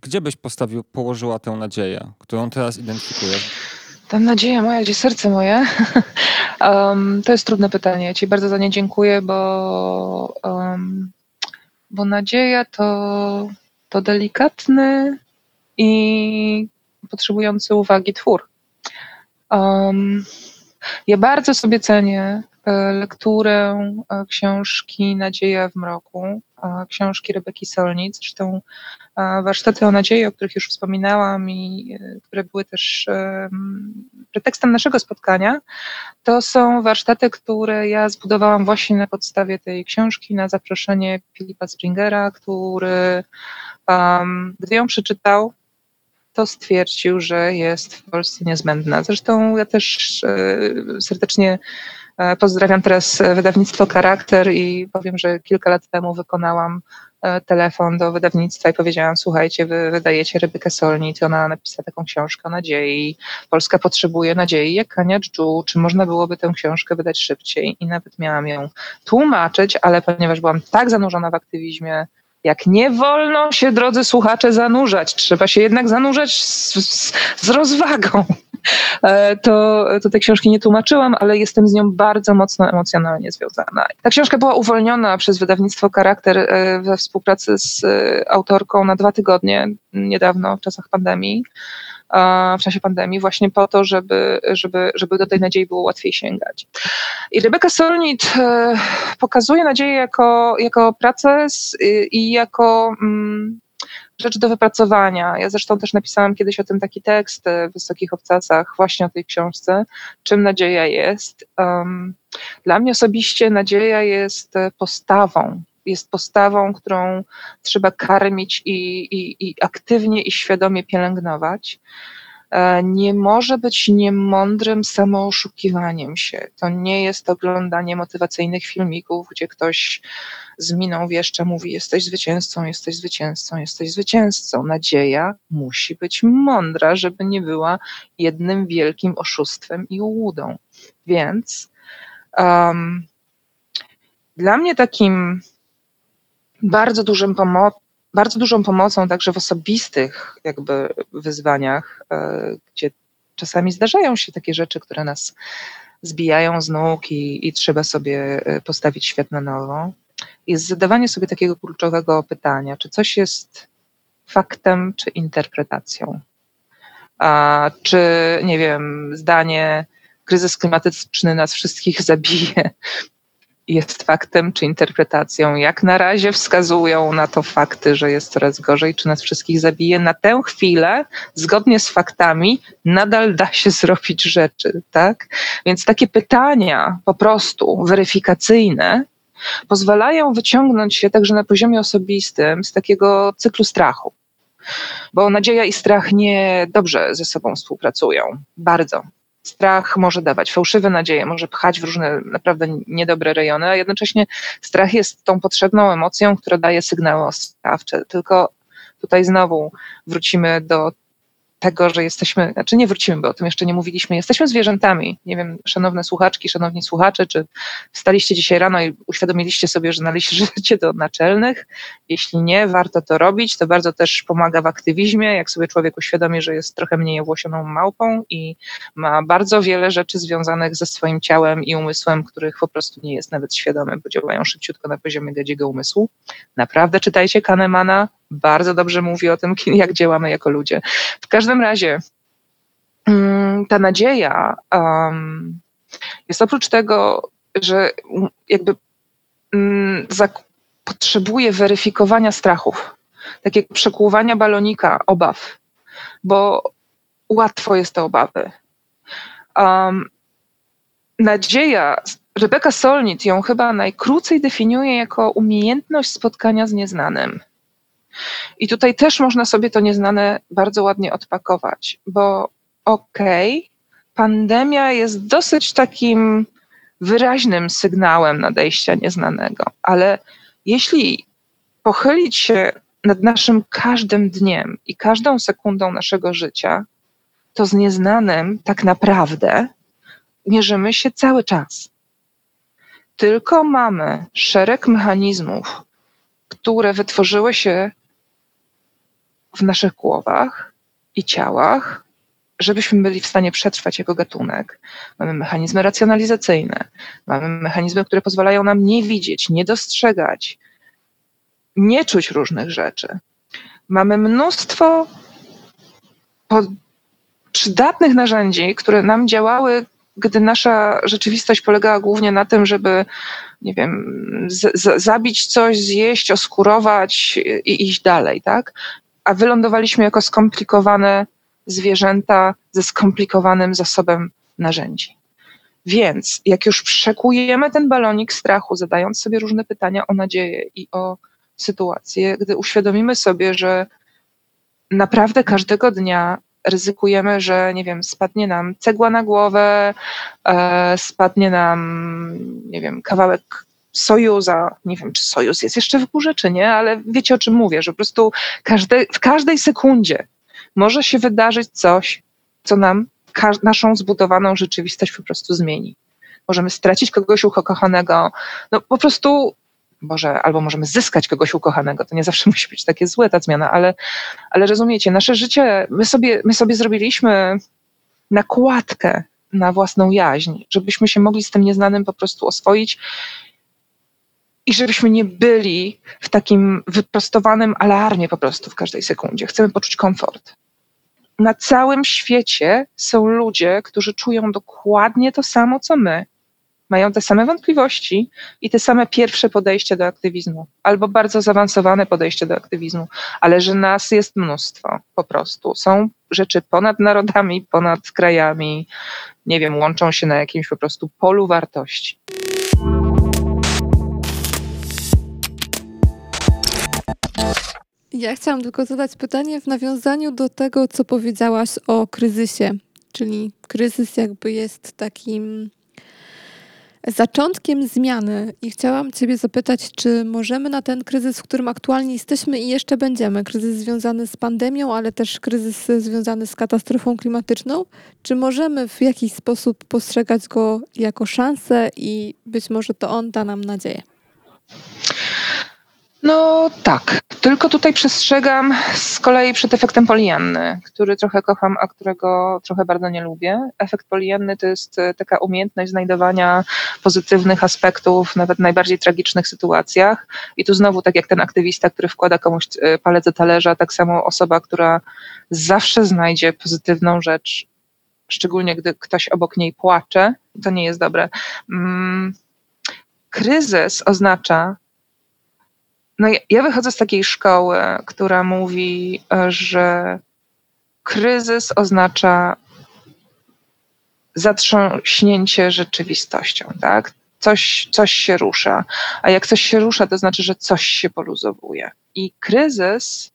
gdzie byś postawił, położyła tę nadzieję, którą teraz identyfikujesz? Ta nadzieja moja, gdzie serce moje? (laughs) um, to jest trudne pytanie. Ci bardzo za nie dziękuję, bo, um, bo nadzieja to, to delikatny i potrzebujący uwagi twór. Um, ja bardzo sobie cenię lekturę e, książki Nadzieja w mroku książki Rebeki Solnic. Zresztą warsztaty o nadziei, o których już wspominałam i e, które były też pretekstem naszego spotkania, to są warsztaty, które ja zbudowałam właśnie na podstawie tej książki, na zaproszenie Filipa Springera, który gdy ją przeczytał, to stwierdził, że jest w Polsce niezbędna. Zresztą ja też e, serdecznie E, pozdrawiam teraz wydawnictwo Charakter i powiem, że kilka lat temu wykonałam e, telefon do wydawnictwa i powiedziałam, słuchajcie, wy wydajecie Rebekę Solnit, ona napisała taką książkę o nadziei, Polska potrzebuje nadziei, jak Kania Dżdżu, czy można byłoby tę książkę wydać szybciej? I nawet miałam ją tłumaczyć, ale ponieważ byłam tak zanurzona w aktywizmie, jak nie wolno się, drodzy słuchacze, zanurzać, trzeba się jednak zanurzać z, z, z rozwagą. E, to, to tej książki nie tłumaczyłam, ale jestem z nią bardzo mocno emocjonalnie związana. Ta książka była uwolniona przez wydawnictwo Charakter e, we współpracy z e, autorką na dwa tygodnie niedawno, w czasach pandemii w czasie pandemii, właśnie po to, żeby, żeby, żeby do tej nadziei było łatwiej sięgać. I Rebeka Solnit pokazuje nadzieję jako, jako proces i jako mm, rzecz do wypracowania. Ja zresztą też napisałam kiedyś o tym taki tekst w Wysokich Obcasach, właśnie o tej książce, czym nadzieja jest. Dla mnie osobiście nadzieja jest postawą, jest postawą, którą trzeba karmić i, i, i aktywnie i świadomie pielęgnować. E, nie może być niemądrym samooszukiwaniem się. To nie jest oglądanie motywacyjnych filmików, gdzie ktoś z miną wieszcza mówi: Jesteś zwycięzcą, jesteś zwycięzcą, jesteś zwycięzcą. Nadzieja musi być mądra, żeby nie była jednym wielkim oszustwem i ułudą. Więc um, dla mnie takim bardzo dużym pomocą, bardzo dużą pomocą także w osobistych jakby wyzwaniach, e, gdzie czasami zdarzają się takie rzeczy, które nas zbijają z nóg i, i trzeba sobie e, postawić świat na nowo, jest zadawanie sobie takiego kluczowego pytania, czy coś jest faktem, czy interpretacją. A, czy, nie wiem, zdanie, kryzys klimatyczny nas wszystkich (laughs) zabije, jest faktem czy interpretacją. Jak na razie wskazują na to fakty, że jest coraz gorzej, czy nas wszystkich zabije. Na tę chwilę, zgodnie z faktami, nadal da się (laughs) zrobić rzeczy, tak? Więc takie pytania po prostu weryfikacyjne pozwalają wyciągnąć się także na poziomie osobistym z takiego cyklu strachu. Bo nadzieja i strach nie dobrze ze sobą współpracują. Bardzo. Strach może dawać fałszywe nadzieje, może pchać w różne naprawdę niedobre rejony, a jednocześnie strach jest tą potrzebną emocją, która daje sygnały ostrzegawcze. Tylko tutaj znowu wrócimy do tego, że jesteśmy, znaczy nie wrócimy, bo o tym jeszcze nie mówiliśmy, jesteśmy zwierzętami. Nie wiem, szanowne słuchaczki, szanowni słuchacze, czy wstaliście dzisiaj rano i uświadomiliście sobie, że należycie (laughs) do naczelnych? Jeśli nie, warto to robić. To bardzo też pomaga w aktywizmie, jak sobie człowiek uświadomi, że jest trochę mniej owłosioną małpą i ma bardzo wiele rzeczy związanych ze swoim ciałem i umysłem, których po prostu nie jest nawet świadomy, bo działają szybciutko na poziomie gadziego umysłu. Naprawdę czytajcie Kahnemana, bardzo dobrze mówi o tym, jak działamy jako ludzie. W każdym razie mm, ta nadzieja um, jest oprócz tego, że jakby um, potrzebuje weryfikowania strachów, takiego przekłuwania balonika obaw, bo łatwo jest te obawy. Um, nadzieja, Rebeka Solnit ją chyba najkrócej definiuje jako umiejętność spotkania z nieznanym. I tutaj też można sobie to nieznane bardzo ładnie odpakować, bo okej, okay, pandemia jest dosyć takim wyraźnym sygnałem nadejścia nieznanego, ale jeśli pochylić się nad naszym każdym dniem i każdą sekundą naszego życia, to z nieznanym tak naprawdę mierzymy się cały czas. Tylko mamy szereg mechanizmów, które wytworzyły się w naszych głowach i ciałach, żebyśmy byli w stanie przetrwać jako gatunek. Mamy mechanizmy racjonalizacyjne, mamy mechanizmy, które pozwalają nam nie widzieć, nie dostrzegać, nie czuć różnych rzeczy. Mamy mnóstwo przydatnych narzędzi, które nam działały, gdy nasza rzeczywistość polegała głównie na tym, żeby, nie wiem, z, z, zabić coś, zjeść, oskurować i iść dalej, tak? A wylądowaliśmy jako skomplikowane zwierzęta ze skomplikowanym zasobem narzędzi. Więc jak już przekujemy ten balonik strachu, zadając sobie różne pytania o nadzieję i o sytuację, gdy uświadomimy sobie, że naprawdę każdego dnia ryzykujemy, że nie wiem, spadnie nam cegła na głowę, e, spadnie nam, nie wiem, kawałek sojuza, nie wiem, czy sojuz jest jeszcze w górze, czy nie, ale wiecie o czym mówię, że po prostu każde, w każdej sekundzie może się wydarzyć coś, co nam naszą zbudowaną rzeczywistość po prostu zmieni. Możemy stracić kogoś ukochanego, no po prostu Boże, albo możemy zyskać kogoś ukochanego. To nie zawsze (laughs) musi być takie złe ta zmiana, ale, ale rozumiecie, nasze życie, my sobie, my sobie zrobiliśmy nakładkę na własną jaźń, żebyśmy się mogli z tym nieznanym po prostu oswoić i żebyśmy nie byli w takim wyprostowanym alarmie po prostu w każdej sekundzie. Chcemy poczuć komfort. Na całym świecie są ludzie, którzy czują dokładnie to samo, co my mają te same wątpliwości i te same pierwsze podejście do aktywizmu, albo bardzo zaawansowane podejście do aktywizmu, ale że nas jest mnóstwo po prostu. Są rzeczy ponad narodami, ponad krajami, nie wiem, łączą się na jakimś po prostu polu wartości. Ja chciałam tylko zadać pytanie w nawiązaniu do tego, co powiedziałaś o kryzysie. Czyli kryzys jakby jest takim zaczątkiem zmiany i chciałam Ciebie zapytać, czy możemy na ten kryzys, w którym aktualnie jesteśmy i jeszcze będziemy, kryzys związany z pandemią, ale też kryzys związany z katastrofą klimatyczną, czy możemy w jakiś sposób postrzegać go jako szansę i być może to on da nam nadzieję? Tak, tylko tutaj przestrzegam z kolei przed efektem polianny, który trochę kocham, a którego trochę bardzo nie lubię. Efekt polianny to jest e, taka umiejętność znajdowania pozytywnych aspektów, nawet w najbardziej tragicznych sytuacjach. I tu znowu, tak jak ten aktywista, który wkłada komuś e, palec do talerza, tak samo osoba, która zawsze znajdzie pozytywną rzecz, szczególnie gdy ktoś obok niej płacze, to nie jest dobre. Mm, kryzys oznacza, no ja wychodzę z takiej szkoły, która mówi, że kryzys oznacza zatrząśnięcie rzeczywistością, tak? Coś, coś się rusza. A jak coś się rusza, to znaczy, że coś się poluzowuje. I kryzys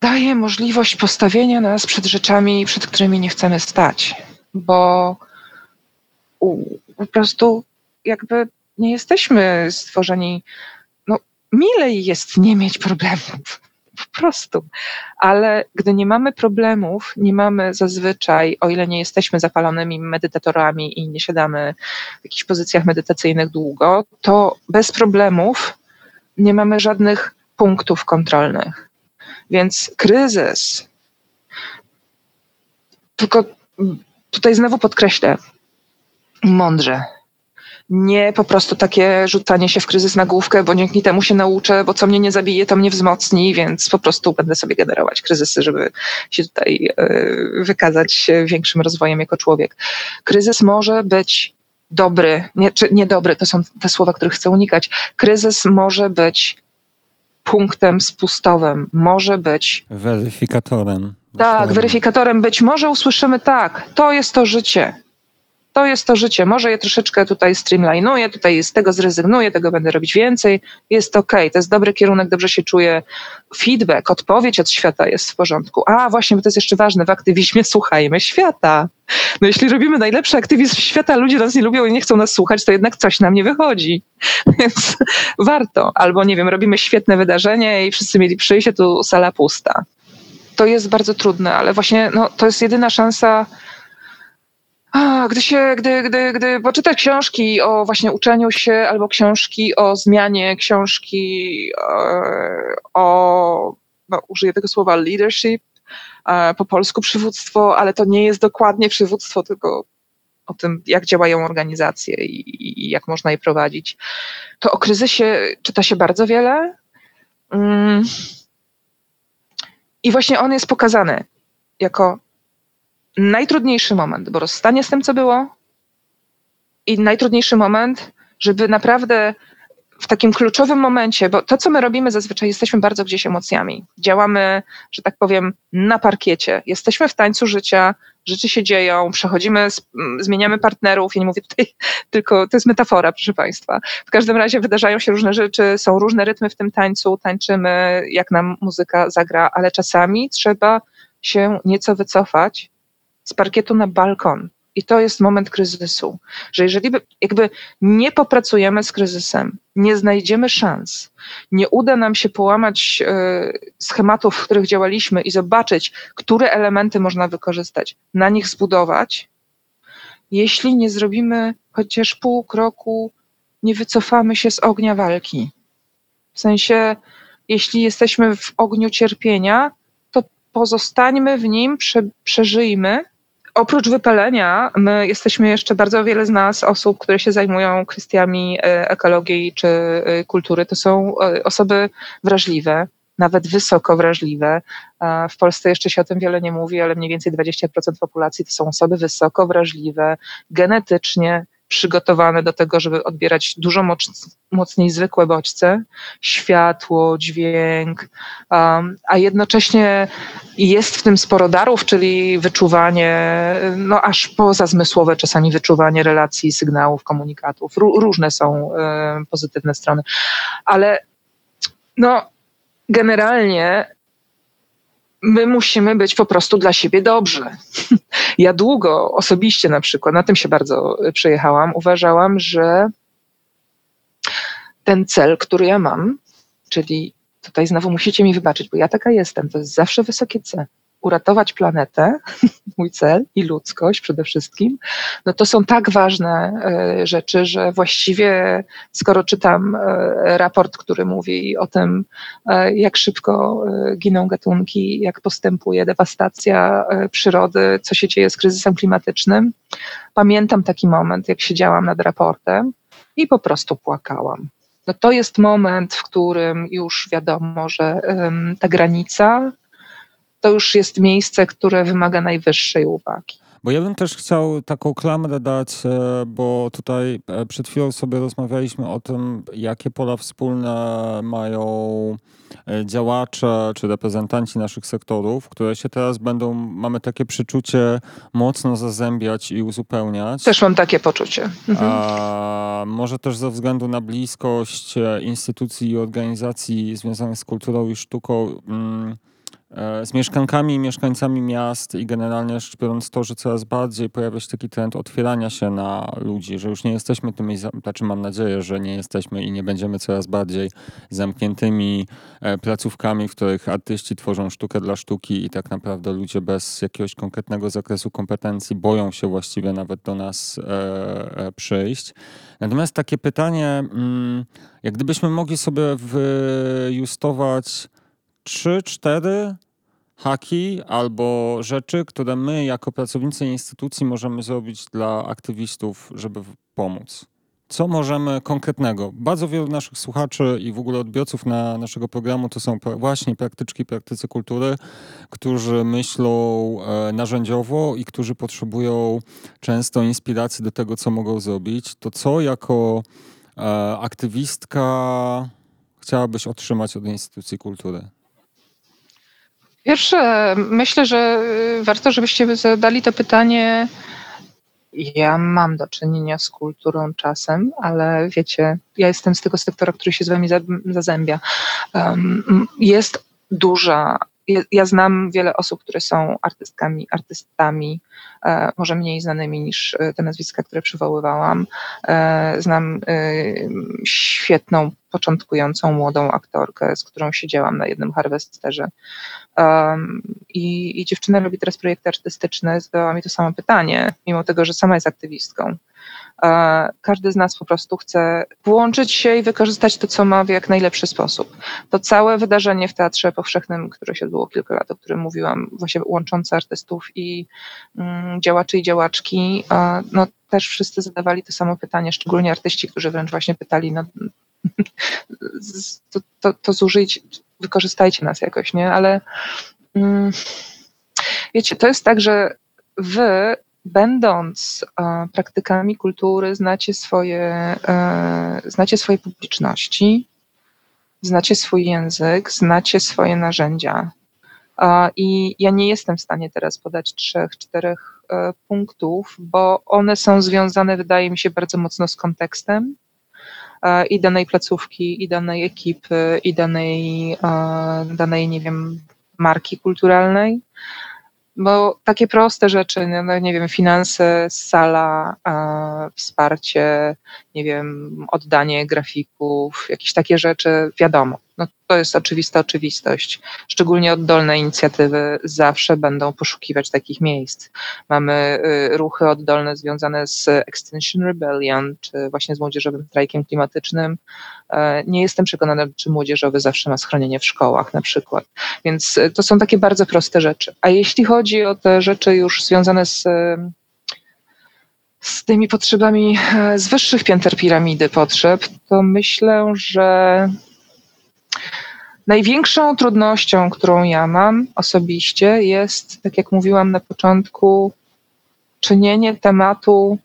daje możliwość postawienia nas przed rzeczami, przed którymi nie chcemy stać, bo po prostu jakby nie jesteśmy stworzeni milej jest nie mieć problemów. Po prostu. Ale gdy nie mamy problemów, nie mamy zazwyczaj, o ile nie jesteśmy zapalonymi medytatorami i nie siadamy w jakichś pozycjach medytacyjnych długo, to bez problemów nie mamy żadnych punktów kontrolnych. Więc kryzys, tylko tutaj znowu podkreślę, mądrze, Nie po prostu takie rzucanie się w kryzys na główkę, bo dzięki temu się nauczę, bo co mnie nie zabije, to mnie wzmocni, więc po prostu będę sobie generować kryzysy, żeby się tutaj y, wykazać większym rozwojem jako człowiek. Kryzys może być dobry, nie, czy niedobry, to są te słowa, których chcę unikać. Kryzys może być punktem spustowym, może być. Weryfikatorem. Tak, weryfikatorem być może usłyszymy tak, to jest to życie. To jest to życie. Może je troszeczkę tutaj streamlinuję, tutaj z tego zrezygnuję, tego będę robić więcej. Jest ok, to jest dobry kierunek, dobrze się czuję. Feedback, odpowiedź od świata jest w porządku. A właśnie, bo to jest jeszcze ważne, w aktywizmie słuchajmy świata. No jeśli robimy najlepszy aktywizm świata, ludzie nas nie lubią i nie chcą nas słuchać, to jednak coś nam nie wychodzi. (laughs) Więc warto. Albo nie wiem, robimy świetne wydarzenie i wszyscy mieli przyjść, a tu sala pusta to jest bardzo trudne, ale właśnie no, to jest jedyna szansa. Gdy się, gdy, gdy, gdy poczyta książki o właśnie uczeniu się, albo książki o zmianie, książki e, o, no, użyję tego słowa leadership, e, po polsku przywództwo, ale to nie jest dokładnie przywództwo, tylko o tym, jak działają organizacje i, i jak można je prowadzić. To o kryzysie czyta się bardzo wiele. Mm i właśnie on jest pokazany jako najtrudniejszy moment, bo rozstanie z tym, co było, i najtrudniejszy moment, żeby naprawdę w takim kluczowym momencie, bo to, co my robimy zazwyczaj, jesteśmy bardzo gdzieś emocjami. Działamy, że tak powiem, na parkiecie. Jesteśmy w tańcu życia, rzeczy się dzieją, przechodzimy, zmieniamy partnerów. Ja nie mówię tutaj (laughs) tylko, to jest metafora, proszę Państwa. W każdym razie wydarzają się różne rzeczy, są różne rytmy w tym tańcu, tańczymy, jak nam muzyka zagra, ale czasami trzeba się nieco wycofać z parkietu na balkon, i to jest moment kryzysu, że jeżeli by, jakby nie popracujemy z kryzysem, nie znajdziemy szans, nie uda nam się połamać e, schematów, w których działaliśmy i zobaczyć, które elementy można wykorzystać, na nich zbudować, jeśli nie zrobimy chociaż pół kroku, nie wycofamy się z ognia walki. W sensie, jeśli jesteśmy w ogniu cierpienia, to pozostańmy w nim, prze, przeżyjmy oprócz wypalenia, my jesteśmy jeszcze bardzo wiele z nas osób, które się zajmują kwestiami e, ekologii czy e, kultury. To są e, osoby wrażliwe, nawet wysoko wrażliwe. W Polsce jeszcze się o tym wiele nie mówi, ale mniej więcej 20% populacji to są osoby wysoko wrażliwe, genetycznie przygotowane do tego, żeby odbierać dużo mocniej zwykłe bodźce, światło, dźwięk, um, a jednocześnie jest w tym sporo darów, czyli wyczuwanie, no aż pozazmysłowe czasami wyczuwanie relacji, sygnałów, komunikatów. różne są y, pozytywne strony, ale no generalnie my musimy być po prostu dla siebie dobrzy. (laughs) Ja długo osobiście na przykład, na tym się bardzo przejechałam, uważałam, że ten cel, który ja mam, czyli tutaj znowu musicie mi wybaczyć, bo ja taka jestem, to jest zawsze wysokie C uratować planetę, (laughs) mój cel i ludzkość przede wszystkim, no to są tak ważne e, rzeczy, że właściwie skoro czytam e, raport, który mówi o tym, e, jak szybko giną gatunki, jak postępuje dewastacja przyrody, co się dzieje z kryzysem klimatycznym, pamiętam taki moment, jak siedziałam nad raportem i po prostu płakałam. No to jest moment, w którym już wiadomo, że ta granica to już jest miejsce, które wymaga najwyższej uwagi. Bo ja bym też chciał taką klamrę dać, e, bo tutaj e, przed chwilą sobie rozmawialiśmy o tym, jakie pola wspólne mają e, działacze czy reprezentanci naszych sektorów, które się teraz będą, mamy takie przeczucie, mocno zazębiać i uzupełniać. Też mam takie poczucie. Mhm. A, może też ze względu na bliskość instytucji i organizacji związanych z kulturą i sztuką. Mm, z mieszkankami i mieszkańcami miast i generalnie rzecz biorąc to, że coraz bardziej pojawia się taki trend otwierania się na ludzi, że już nie jesteśmy tymi, znaczy mam nadzieję, że nie jesteśmy i nie będziemy coraz bardziej zamkniętymi e, placówkami, w których artyści tworzą sztukę dla sztuki i tak naprawdę ludzie bez jakiegoś konkretnego zakresu kompetencji boją się właściwie nawet do nas e, przyjść. Natomiast takie pytanie, mm, jak gdybyśmy mogli sobie wyjustować trzy, cztery haki albo rzeczy, które my jako pracownicy instytucji możemy zrobić dla aktywistów, żeby pomóc. co możemy konkretnego? Bardzo wielu naszych słuchaczy i w ogóle odbiorców na naszego programu to są właśnie praktyczki, praktycy kultury, którzy myślą e, narzędziowo i którzy potrzebują często inspiracji do tego, co mogą zrobić. To co jako e, aktywistka chciałabyś otrzymać od instytucji kultury? Pierwsze, myślę, że warto, żebyście zadali to pytanie ja mam do czynienia z kulturą czasem, ale wiecie, ja jestem z tego sektora, który się z wami zazębia. Jest duża ja znam wiele osób, które są artystkami, artystami, e, może mniej znanymi niż e, te nazwiska, które przywoływałam. E, znam świetną, początkującą młodą aktorkę, z którą siedziałam na jednym harwesterze. I, i dziewczyna robi teraz projekty artystyczne. Zadała mi to samo pytanie, mimo tego, że sama jest aktywistką. Każdy z nas po prostu chce włączyć się i wykorzystać to, co ma w jak najlepszy sposób. To całe wydarzenie w Teatrze Powszechnym, które się odbyło kilka lat, o którym mówiłam, właśnie łączące artystów i mm, działaczy i działaczki, no też wszyscy zadawali to samo pytanie, szczególnie artyści, którzy wręcz właśnie pytali, no, to, to, to zużyć, wykorzystajcie nas jakoś, nie? Ale mm, wiecie, to jest tak, że wy będąc e, praktykami kultury, znacie swoje, e, znacie swoje publiczności, znacie swój język, znacie swoje narzędzia. I ja nie jestem w stanie teraz podać trzech, czterech e, punktów, bo one są związane, wydaje mi się, bardzo mocno z kontekstem i danej placówki, i danej ekipy, i danej, danej nie wiem, marki kulturalnej. Bo takie proste rzeczy, no, no nie wiem, finanse, sala, e, wsparcie, nie wiem, oddanie grafików, jakieś takie rzeczy, wiadomo. No, to jest oczywista oczywistość. Szczególnie oddolne inicjatywy zawsze będą poszukiwać takich miejsc. Mamy y, ruchy oddolne związane z Extinction Rebellion, czy właśnie z młodzieżowym strajkiem klimatycznym. E, nie jestem przekonana, czy młodzieżowy zawsze ma schronienie w szkołach na przykład. Więc y, to są takie bardzo proste rzeczy. A jeśli chodzi o te rzeczy już związane z z tymi potrzebami e, z wyższych pięter piramidy potrzeb, to myślę, że Największą trudnością, którą ja mam osobiście, jest, tak jak mówiłam na początku, czynienie tematu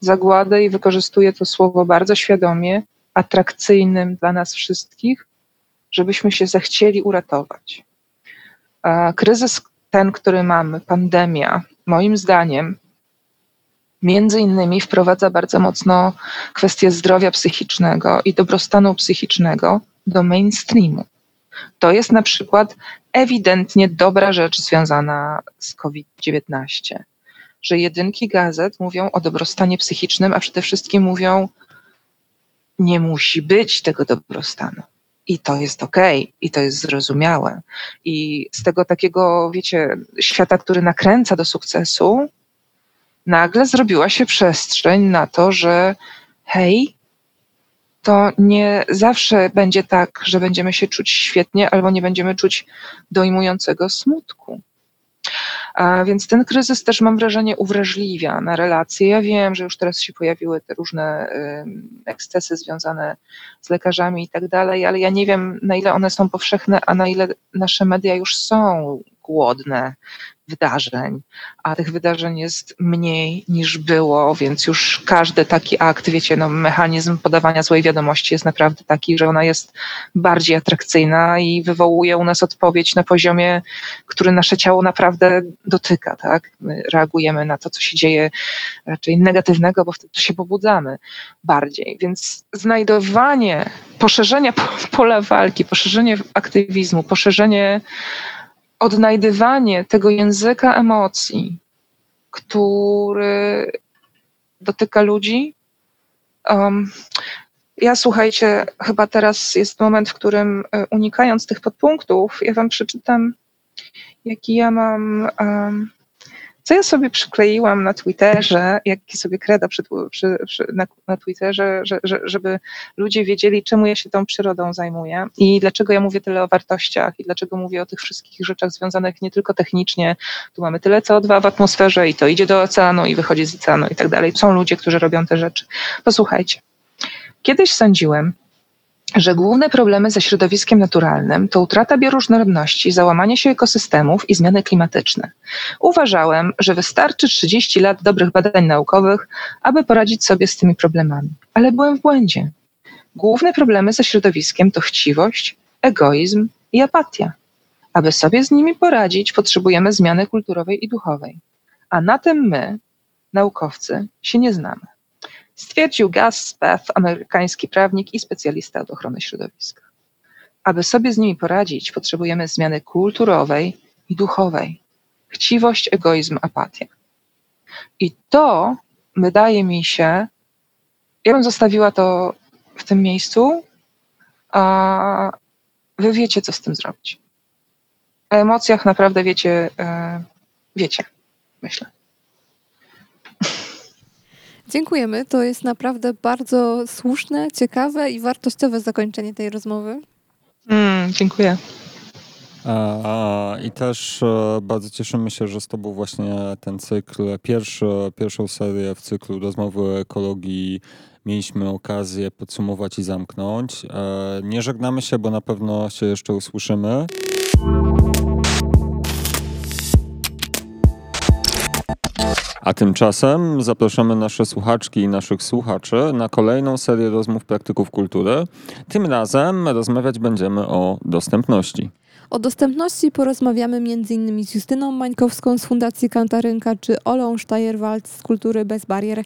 zagłady i wykorzystuję to słowo bardzo świadomie, atrakcyjnym dla nas wszystkich, żebyśmy się zechcieli uratować. Kryzys ten, który mamy, pandemia, moim zdaniem, między innymi wprowadza bardzo mocno kwestię zdrowia psychicznego i dobrostanu psychicznego do mainstreamu. To jest na przykład ewidentnie dobra rzecz związana z COVID-19, że jedynki gazet mówią o dobrostanie psychicznym, a przede wszystkim mówią, nie musi być tego dobrostanu. I to jest okej, okay, i to jest zrozumiałe. I z tego takiego, wiecie, świata, który nakręca do sukcesu, nagle zrobiła się przestrzeń na to, że hej, to nie zawsze będzie tak, że będziemy się czuć świetnie albo nie będziemy czuć dojmującego smutku. A więc ten kryzys też mam wrażenie uwrażliwia na relacje. Ja wiem, że już teraz się pojawiły te różne ekscesy związane z lekarzami i tak dalej, ale ja nie wiem, na ile one są powszechne, a na ile nasze media już są głodne wydarzeń, a tych wydarzeń jest mniej niż było, więc już każdy taki akt, wiecie, no, mechanizm podawania złej wiadomości jest naprawdę taki, że ona jest bardziej atrakcyjna i wywołuje u nas odpowiedź na poziomie, który nasze ciało naprawdę dotyka, tak? My reagujemy na to, co się dzieje raczej negatywnego, bo wtedy się pobudzamy bardziej. Więc znajdowanie, poszerzenie pola walki, poszerzenie aktywizmu, poszerzenie odnajdywanie tego języka emocji, który dotyka ludzi. Um, ja słuchajcie, chyba teraz jest moment, w którym e, unikając tych podpunktów, ja wam przeczytam, jaki ja mam um, co ja sobie przykleiłam na Twitterze, jaki sobie kreda przy, przy, przy, na, na Twitterze, że, że, żeby ludzie wiedzieli, czemu ja się tą przyrodą zajmuję i dlaczego ja mówię tyle o wartościach i dlaczego mówię o tych wszystkich rzeczach związanych nie tylko technicznie. Tu mamy tyle CO2 w atmosferze i to idzie do oceanu i wychodzi z oceanu i tak dalej. Są ludzie, którzy robią te rzeczy. Posłuchajcie. Kiedyś sądziłem, że główne problemy ze środowiskiem naturalnym to utrata bioróżnorodności, załamanie się ekosystemów i zmiany klimatyczne. Uważałem, że wystarczy 30 lat dobrych badań naukowych, aby poradzić sobie z tymi problemami. Ale byłem w błędzie. Główne problemy ze środowiskiem to chciwość, egoizm i apatia. Aby sobie z nimi poradzić, potrzebujemy zmiany kulturowej i duchowej. A na tym my, naukowcy, się nie znamy. Stwierdził Gus Speth, amerykański prawnik i specjalista od ochrony środowiska. Aby sobie z nimi poradzić, potrzebujemy zmiany kulturowej i duchowej. Chciwość, egoizm, apatia. I to wydaje mi się, ja bym zostawiła to w tym miejscu, a wy wiecie, co z tym zrobić. O emocjach naprawdę wiecie, e, wiecie, myślę. Dziękujemy. To jest naprawdę bardzo słuszne, ciekawe i wartościowe zakończenie tej rozmowy. Mm, dziękuję. A, I też e, bardzo cieszymy się, że z Tobą właśnie ten cykl, pierwszy, pierwszą serię w cyklu rozmowy o ekologii mieliśmy okazję podsumować i zamknąć. E, Nie żegnamy się, bo na pewno się jeszcze usłyszymy. A tymczasem zapraszamy nasze słuchaczki i naszych słuchaczy na kolejną serię rozmów praktyków kultury. Tym razem rozmawiać będziemy o dostępności. O dostępności porozmawiamy m.in. z Justyną Mańkowską z Fundacji Kantarynka czy Olą Steierwald z Kultury Bez Barier.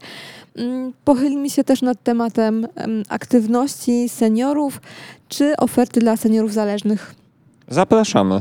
Mm, Pochylimy się też nad tematem em, aktywności seniorów czy oferty dla seniorów zależnych. Zapraszamy.